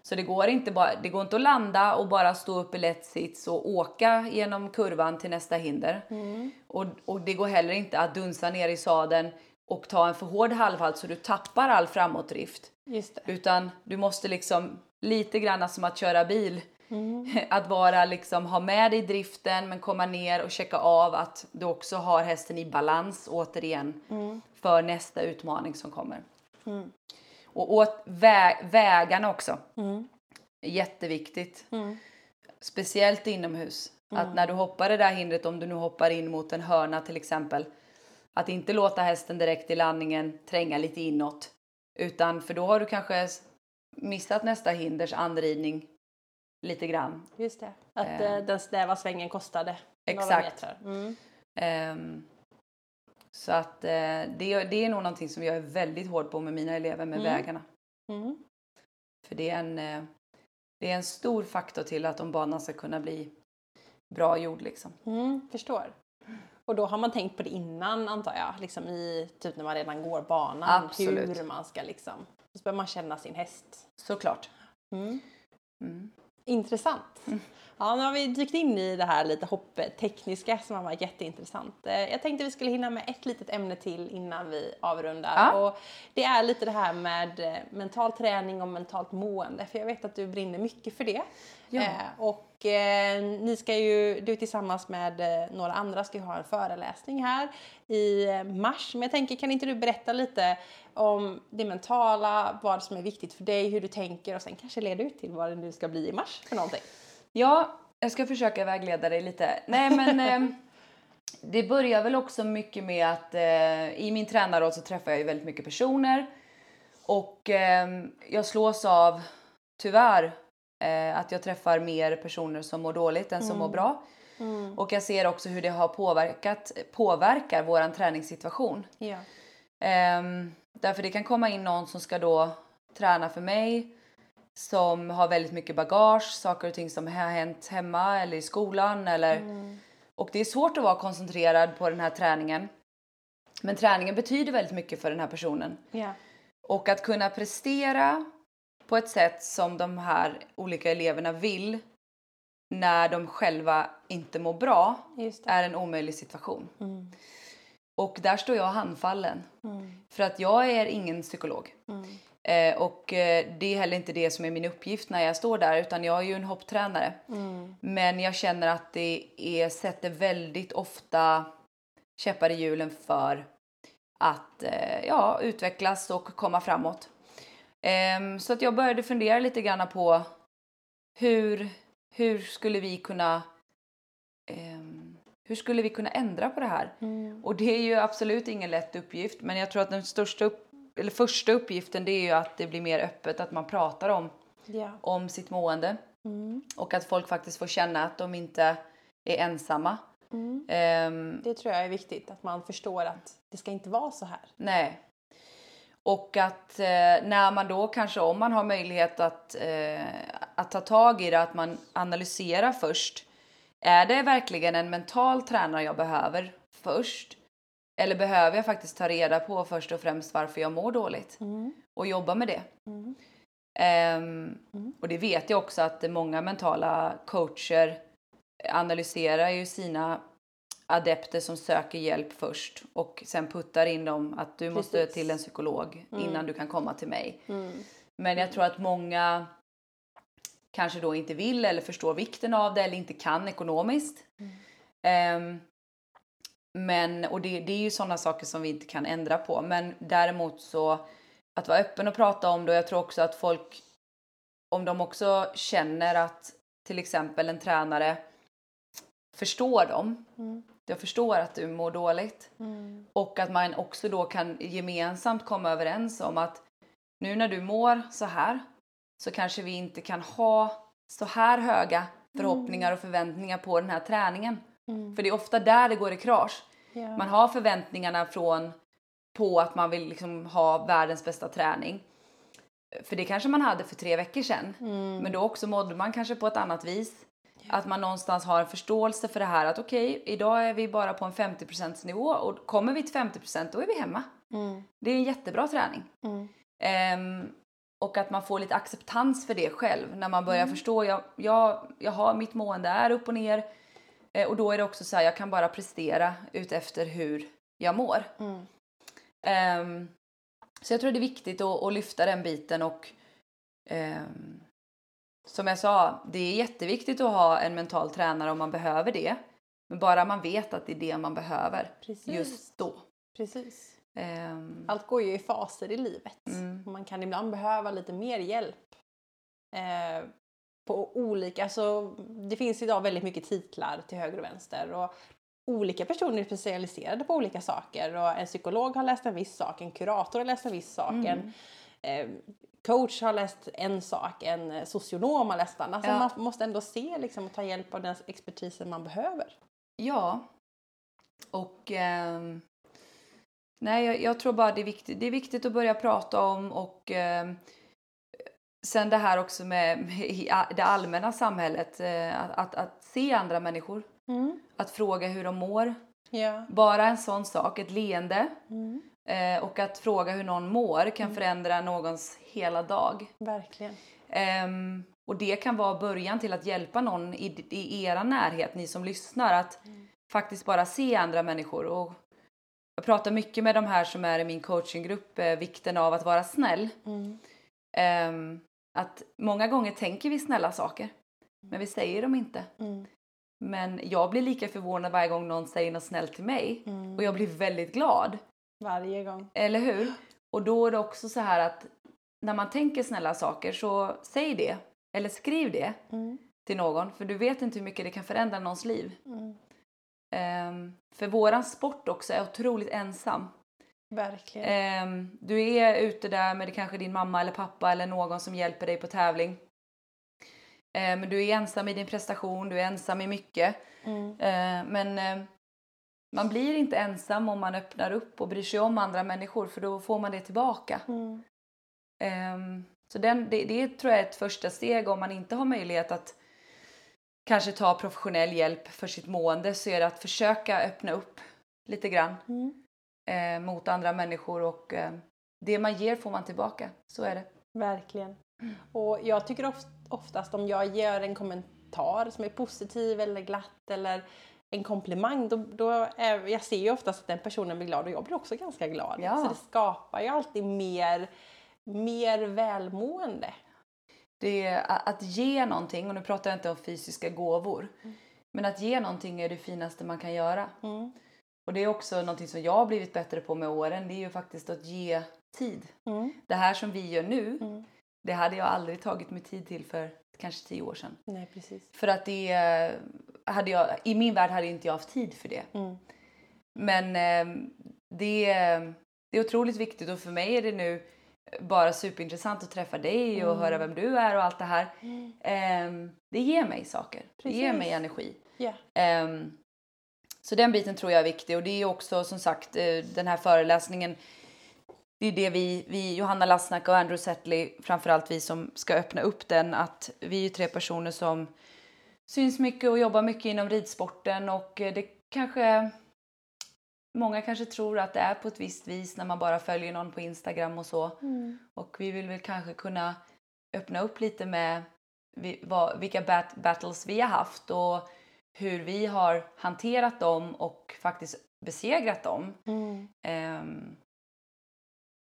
Så det går, inte bara, det går inte att landa och bara stå upp i lätt sits och åka genom kurvan till nästa hinder. Och, och det går heller inte att dunsa ner i sadeln och ta en för hård halvhalt så du tappar all framåtdrift. Utan du måste liksom lite grann som att köra bil. *laughs* Att vara liksom ha med dig driften men komma ner och checka av att du också har hästen i balans återigen för nästa utmaning som kommer. Och åt vä- vägarna också. Jätteviktigt. Speciellt inomhus. Att när du hoppar det där hindret, om du nu hoppar in mot en hörna till exempel. Att inte låta hästen direkt i landningen tränga lite inåt. Utan för då har du kanske missat nästa hinders anridning lite grann. Just det. Att Eh. eh, den snäva svängen kostade några Exakt. metrar. Mm. Ehm, så att eh, det, det är nog någonting som jag är väldigt hård på med mina elever med Mm. vägarna. Mm. För det är, en, eh, det är en stor faktor till att om banan ska kunna bli bra gjord liksom. Mm, förstår. Och då har man tänkt på det innan antar jag, liksom i typ när man redan går banan, Absolut. hur man ska liksom, så börjar man känna sin häst. Såklart. Mm. Mm. Intressant. Ja, nu har vi dykt in i det här lite hopptekniska som har varit jätteintressant. Eh, Jag tänkte vi skulle hinna med ett litet ämne till innan vi avrundar. Ja. Och det är lite det här med eh, mental träning och mentalt mående. För jag vet att du brinner mycket för det. Ja. Eh, och eh, ni ska ju, du tillsammans med eh, några andra ska ju ha en föreläsning här i eh, mars. Men jag tänker, kan inte du berätta lite om det mentala, vad som är viktigt för dig, hur du tänker och sen kanske leda ut till vad det nu ska bli i mars för någonting. Ja, jag ska försöka vägleda dig lite. Nej men eh, det börjar väl också mycket med att eh, i min tränarroll så träffar jag ju väldigt mycket personer. Och eh, jag slås av, tyvärr, eh, att jag träffar mer personer som mår dåligt än som mår bra. Och jag ser också hur det har påverkat, påverkar våran träningssituation. Ja. Ehm, därför det kan komma in någon som ska då träna för mig som har väldigt mycket bagage, saker och ting som har hänt hemma eller i skolan eller och det är svårt att vara koncentrerad på den här träningen. Men träningen betyder väldigt mycket för den här personen Ja. och att kunna prestera på ett sätt som de här olika eleverna vill när de själva inte mår bra är en omöjlig situation. Mm. Och där står jag handfallen. Mm. För att jag är ingen psykolog. Mm. Eh, och eh, det är heller inte det som är min uppgift när jag står där utan jag är ju en hopptränare. Mm. Men jag känner att det är, sätter väldigt ofta käppar i hjulen för att eh, ja, utvecklas och komma framåt. Ehm, så att jag började fundera lite grann på hur, hur skulle vi kunna ehm, hur skulle vi kunna ändra på det här? Mm. Och det är ju absolut ingen lätt uppgift, men jag tror att den största upp, eller första uppgiften det är ju att det blir mer öppet, att man pratar om, Ja. om sitt mående Mm. och att folk faktiskt får känna att de inte är ensamma. Mm. Ehm, Det tror jag är viktigt, att man förstår att det ska inte vara så här. nej. Och att eh, när man då kanske, om man har möjlighet att, eh, att ta tag i det, att man analyserar först. Är det verkligen en mental tränare jag behöver först? Eller behöver jag faktiskt ta reda på först och främst varför jag mår dåligt Mm. och jobba med det? Mm. Ehm, Mm. Och det vet jag också att många mentala coacher analyserar ju sina adepter som söker hjälp först och sen puttar in dem att du måste Precis. till en psykolog innan du kan komma till mig. Mm. Men jag tror att många kanske då inte vill eller förstår vikten av det eller inte kan ekonomiskt. Ehm, men, och det, det är ju sådana saker som vi inte kan ändra på. Men däremot så att vara öppen och prata om det och jag tror också att folk, om de också känner att till exempel en tränare förstår dem. Mm. Jag förstår att du mår dåligt. Mm. Och att man också då kan gemensamt komma överens om att nu när du mår så här så kanske vi inte kan ha så här höga förhoppningar och förväntningar på den här träningen. Mm. För det är ofta där det går i krasch. Ja. Man har förväntningarna från på att man vill liksom ha världens bästa träning. För det kanske man hade för tre veckor sedan. Mm. Men då också mådde man kanske på ett annat vis. Att man någonstans har en förståelse för det här att okej, idag är vi bara på en 50% nivå och kommer vi till 50% då är vi hemma. Mm. Det är en jättebra träning. Mm. Ehm, och att man får lite acceptans för det själv när man börjar Mm. förstå, jag, jag, jag har mitt mående är upp och ner. Eh, och då är det också så här, jag kan bara prestera utefter hur jag mår. Ehm, så jag tror det är viktigt att, att lyfta den biten och ehm, som jag sa, det är jätteviktigt att ha en mental tränare om man behöver det. Men bara man vet att det är det man behöver Precis. just då. Precis. Ehm, Allt går ju i faser i livet. Mm. Man kan ibland behöva lite mer hjälp. Eh, på olika, alltså, det finns idag väldigt mycket titlar till höger och vänster. Och olika personer är specialiserade på olika saker. Och en psykolog har läst en viss sak, en kurator har läst en viss sak. Mm. En eh, coach har läst en sak, en socionom har läst en annan. Alltså Ja. Man måste ändå se liksom, och ta hjälp av den expertisen man behöver. Ja. Och ehm, nej, jag, jag tror bara det är viktigt. Det är viktigt att börja prata om och ehm, sen det här också med, med det allmänna samhället. eh, att, att, att se andra människor. Att fråga hur de mår. Ja. Bara en sån sak, ett leende Mm. Eh, och att fråga hur någon mår kan förändra någons hela dag. Verkligen. Ehm, och det kan vara början till att hjälpa någon i, i era närhet, ni som lyssnar, att faktiskt bara se andra människor. Och jag pratar mycket med de här som är i min coachinggrupp, eh, vikten av att vara snäll. Mm. Ehm, att många gånger tänker vi snälla saker, men vi säger dem inte. Mm. Men jag blir lika förvånad varje gång någon säger något snällt till mig Mm. och jag blir väldigt glad. Varje gång. Eller hur? Och då är det också så här att när man tänker snälla saker så säg det eller skriv det Mm. till någon för du vet inte hur mycket det kan förändra någons liv. Mm. Ehm, för våran sport också är otroligt ensam. Verkligen. Ehm, du är ute där med kanske din mamma eller pappa eller någon som hjälper dig på tävling. Men du är ensam i din prestation, du är ensam i mycket. Mm. Ehm, men ehm, man blir inte ensam om man öppnar upp och bryr sig om andra människor för då får man det tillbaka. Mm. Ehm, så den, det, det tror jag är ett första steg om man inte har möjlighet att kanske ta professionell hjälp för sitt mående så är det att försöka öppna upp lite grann Mm. eh, mot andra människor och eh, det man ger får man tillbaka. Så är det. Verkligen. *clears throat* Och jag tycker of- oftast om jag gör en kommentar som är positiv eller glatt eller en komplimang, då, då är, jag ser ju oftast att den personen blir glad och jag blir också ganska glad. Ja. Så det skapar ju alltid mer, mer välmående. Det är att ge någonting, och nu pratar jag inte om fysiska gåvor, men att ge någonting är det finaste man kan göra. Mm. Och det är också någonting som jag har blivit bättre på med åren, det är ju faktiskt att ge tid. Mm. Det här som vi gör nu, Mm. det hade jag aldrig tagit mig tid till för kanske tio år sedan. Nej, precis. För att det eh, hade jag, i min värld hade inte jag haft tid för det. Mm. Men eh, det, det är otroligt viktigt och för mig är det nu bara superintressant att träffa dig och Mm. höra vem du är och allt det här. Mm. Eh, det ger mig saker. Det ger Precis. mig energi. Ehm, så den biten tror jag är viktig och det är också som sagt eh, den här föreläsningen. Det är det vi, vi Johanna Lassnack och Andrew Setley, framförallt vi som ska öppna upp den, att vi är tre personer som syns mycket och jobbar mycket inom ridsporten och det kanske Många kanske tror att det är på ett visst vis när man bara följer någon på Instagram och så. Mm. Och vi vill väl kanske kunna öppna upp lite med vilka bat, battles vi har haft och hur vi har hanterat dem och faktiskt besegrat dem. Mm. Ehm,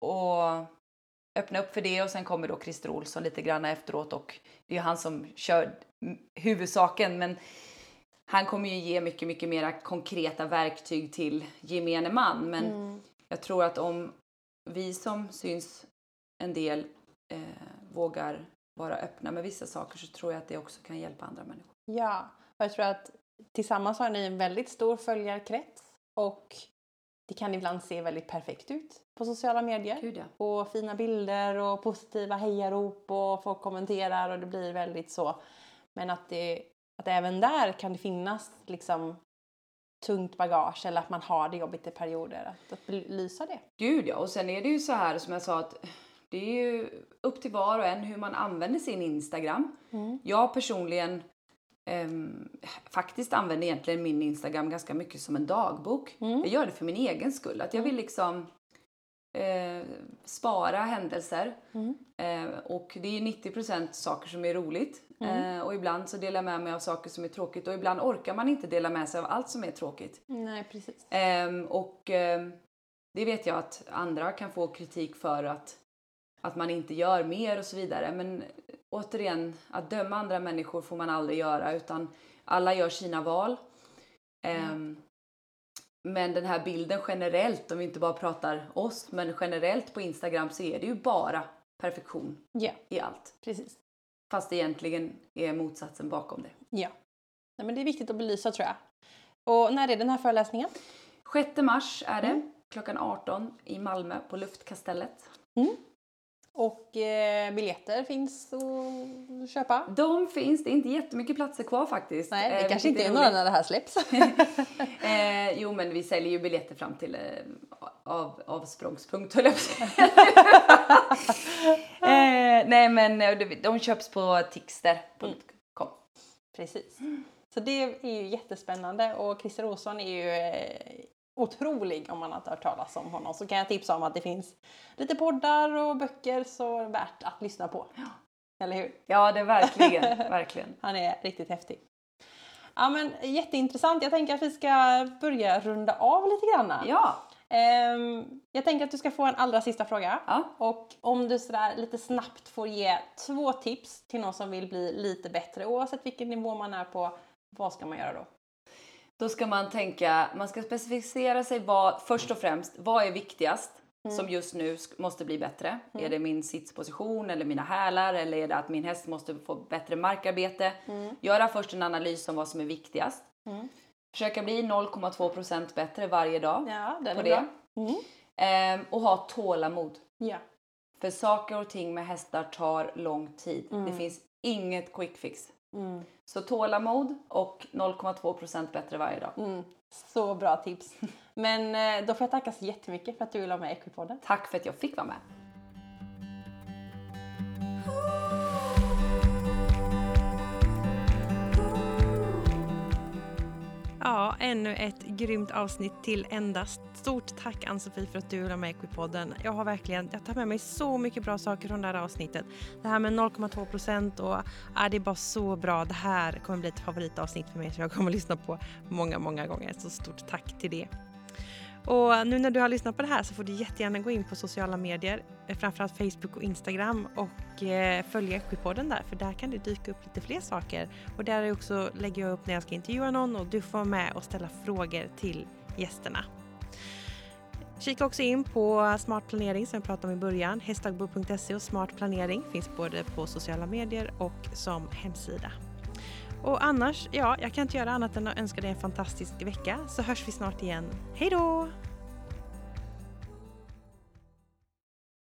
och öppna upp för det och sen kommer då Christer Olsson lite grann efteråt och det är han som kör huvudsaken men han kommer ju ge mycket, mycket mera konkreta verktyg till gemene man. Men Mm. jag tror att om vi som syns en del eh, vågar vara öppna med vissa saker så tror jag att det också kan hjälpa andra människor. Ja, och jag tror att tillsammans har ni en väldigt stor följarkrets och det kan ibland se väldigt perfekt ut på sociala medier. Gud ja. Och fina bilder och positiva hejarop och folk kommenterar och det blir väldigt så. Men att, det, att även där kan det finnas liksom tungt bagage eller att man har det jobbigt i perioder. Att, att belysa det. Gud ja, och sen är det ju så här som jag sa att det är ju upp till var och en hur man använder sin Instagram. Mm. Jag personligen ehm, faktiskt använder egentligen min Instagram ganska mycket som en dagbok. Mm. Jag gör det för min egen skull. Att jag vill liksom eh, spara händelser. Mm. Eh, och det är 90% saker som är roligt. Mm. Eh, och ibland så delar jag med mig av saker som är tråkigt. Och ibland orkar man inte dela med sig av allt som är tråkigt. Nej, precis. Ehm, och ehm, det vet jag att andra kan få kritik för att, att man inte gör mer och så vidare. Men återigen, att döma andra människor får man aldrig göra utan alla gör sina val. Ehm, Men den här bilden generellt, om vi inte bara pratar oss, men generellt på Instagram så är det ju bara perfektion Ja, i allt. precis. Fast egentligen är motsatsen bakom det. Ja. Nej, men det är viktigt att belysa tror jag. Och när är den här föreläsningen? 6 mars är det, Mm. klockan 18 i Malmö på Luftkastellet. Och eh, biljetter finns att köpa? De finns, det är inte jättemycket platser kvar faktiskt. Nej, det Eh, kanske inte är några när det här släpps. *laughs* Eh, jo, men vi säljer ju biljetter fram till eh, av, avsprångspunkt höll jag på att *laughs* eh, Nej, men eh, de, köps på tixter.com. Precis. Så det är ju jättespännande och Christer Olsson är ju eh, otrolig om man inte hört talas om honom. Så kan jag tipsa om att det finns lite poddar och böcker så värt att lyssna på. Eller hur? Ja, det är verkligen, *laughs* verkligen. Han är riktigt häftig. Ja men jätteintressant. Jag tänker att vi ska börja runda av lite grann. Ja, Ehm, jag tänker att du ska få en allra sista fråga. ja. Och om du sådär lite snabbt får ge två tips till någon som vill bli lite bättre oavsett vilken nivå man är på, vad ska man göra då? Då ska man tänka, man ska specificera sig vad, först och främst, vad är viktigast som just nu måste bli bättre? Är det min sitsposition eller mina hälar eller är det att min häst måste få bättre markarbete? Göra först en analys om vad som är viktigast. Mm. Försöka bli 0,2% bättre varje dag Ja, på det. Mm. Ehm, och ha tålamod. Ja. För saker och ting med hästar tar lång tid. Det finns inget quick fix. Mm. Så tålamod och 0,2% bättre varje dag. Mm. Så bra tips. Men eh, då får jag tacka så jättemycket för att du vill vara med i Equipodden. Tack för att jag fick vara med. Ja, ännu ett grymt avsnitt till endast. Stort tack Ann-Sofie för att du vill vara med i Equipodden. Jag har verkligen, jag tar med mig så mycket bra saker från det här avsnittet. Det här med 0,2 procent och ja, det är bara så bra. Det här kommer bli ett favoritavsnitt för mig som jag kommer att lyssna på många, många gånger. Så stort tack till det. Och nu när du har lyssnat på det här så får du jättegärna gå in på sociala medier, eh, framförallt Facebook och Instagram och eh, följa Equipodden där för där kan det dyka upp lite fler saker. Och där också, lägger jag upp när jag ska intervjua någon och du får vara med och ställa frågor till gästerna. Kika också in på Smart planering som jag pratade om i början. Hästdagbok.se och Smart planering finns både på sociala medier och som hemsida. Och annars, ja, jag kan inte göra annat än att önska dig en fantastisk vecka så hörs vi snart igen. Hej då!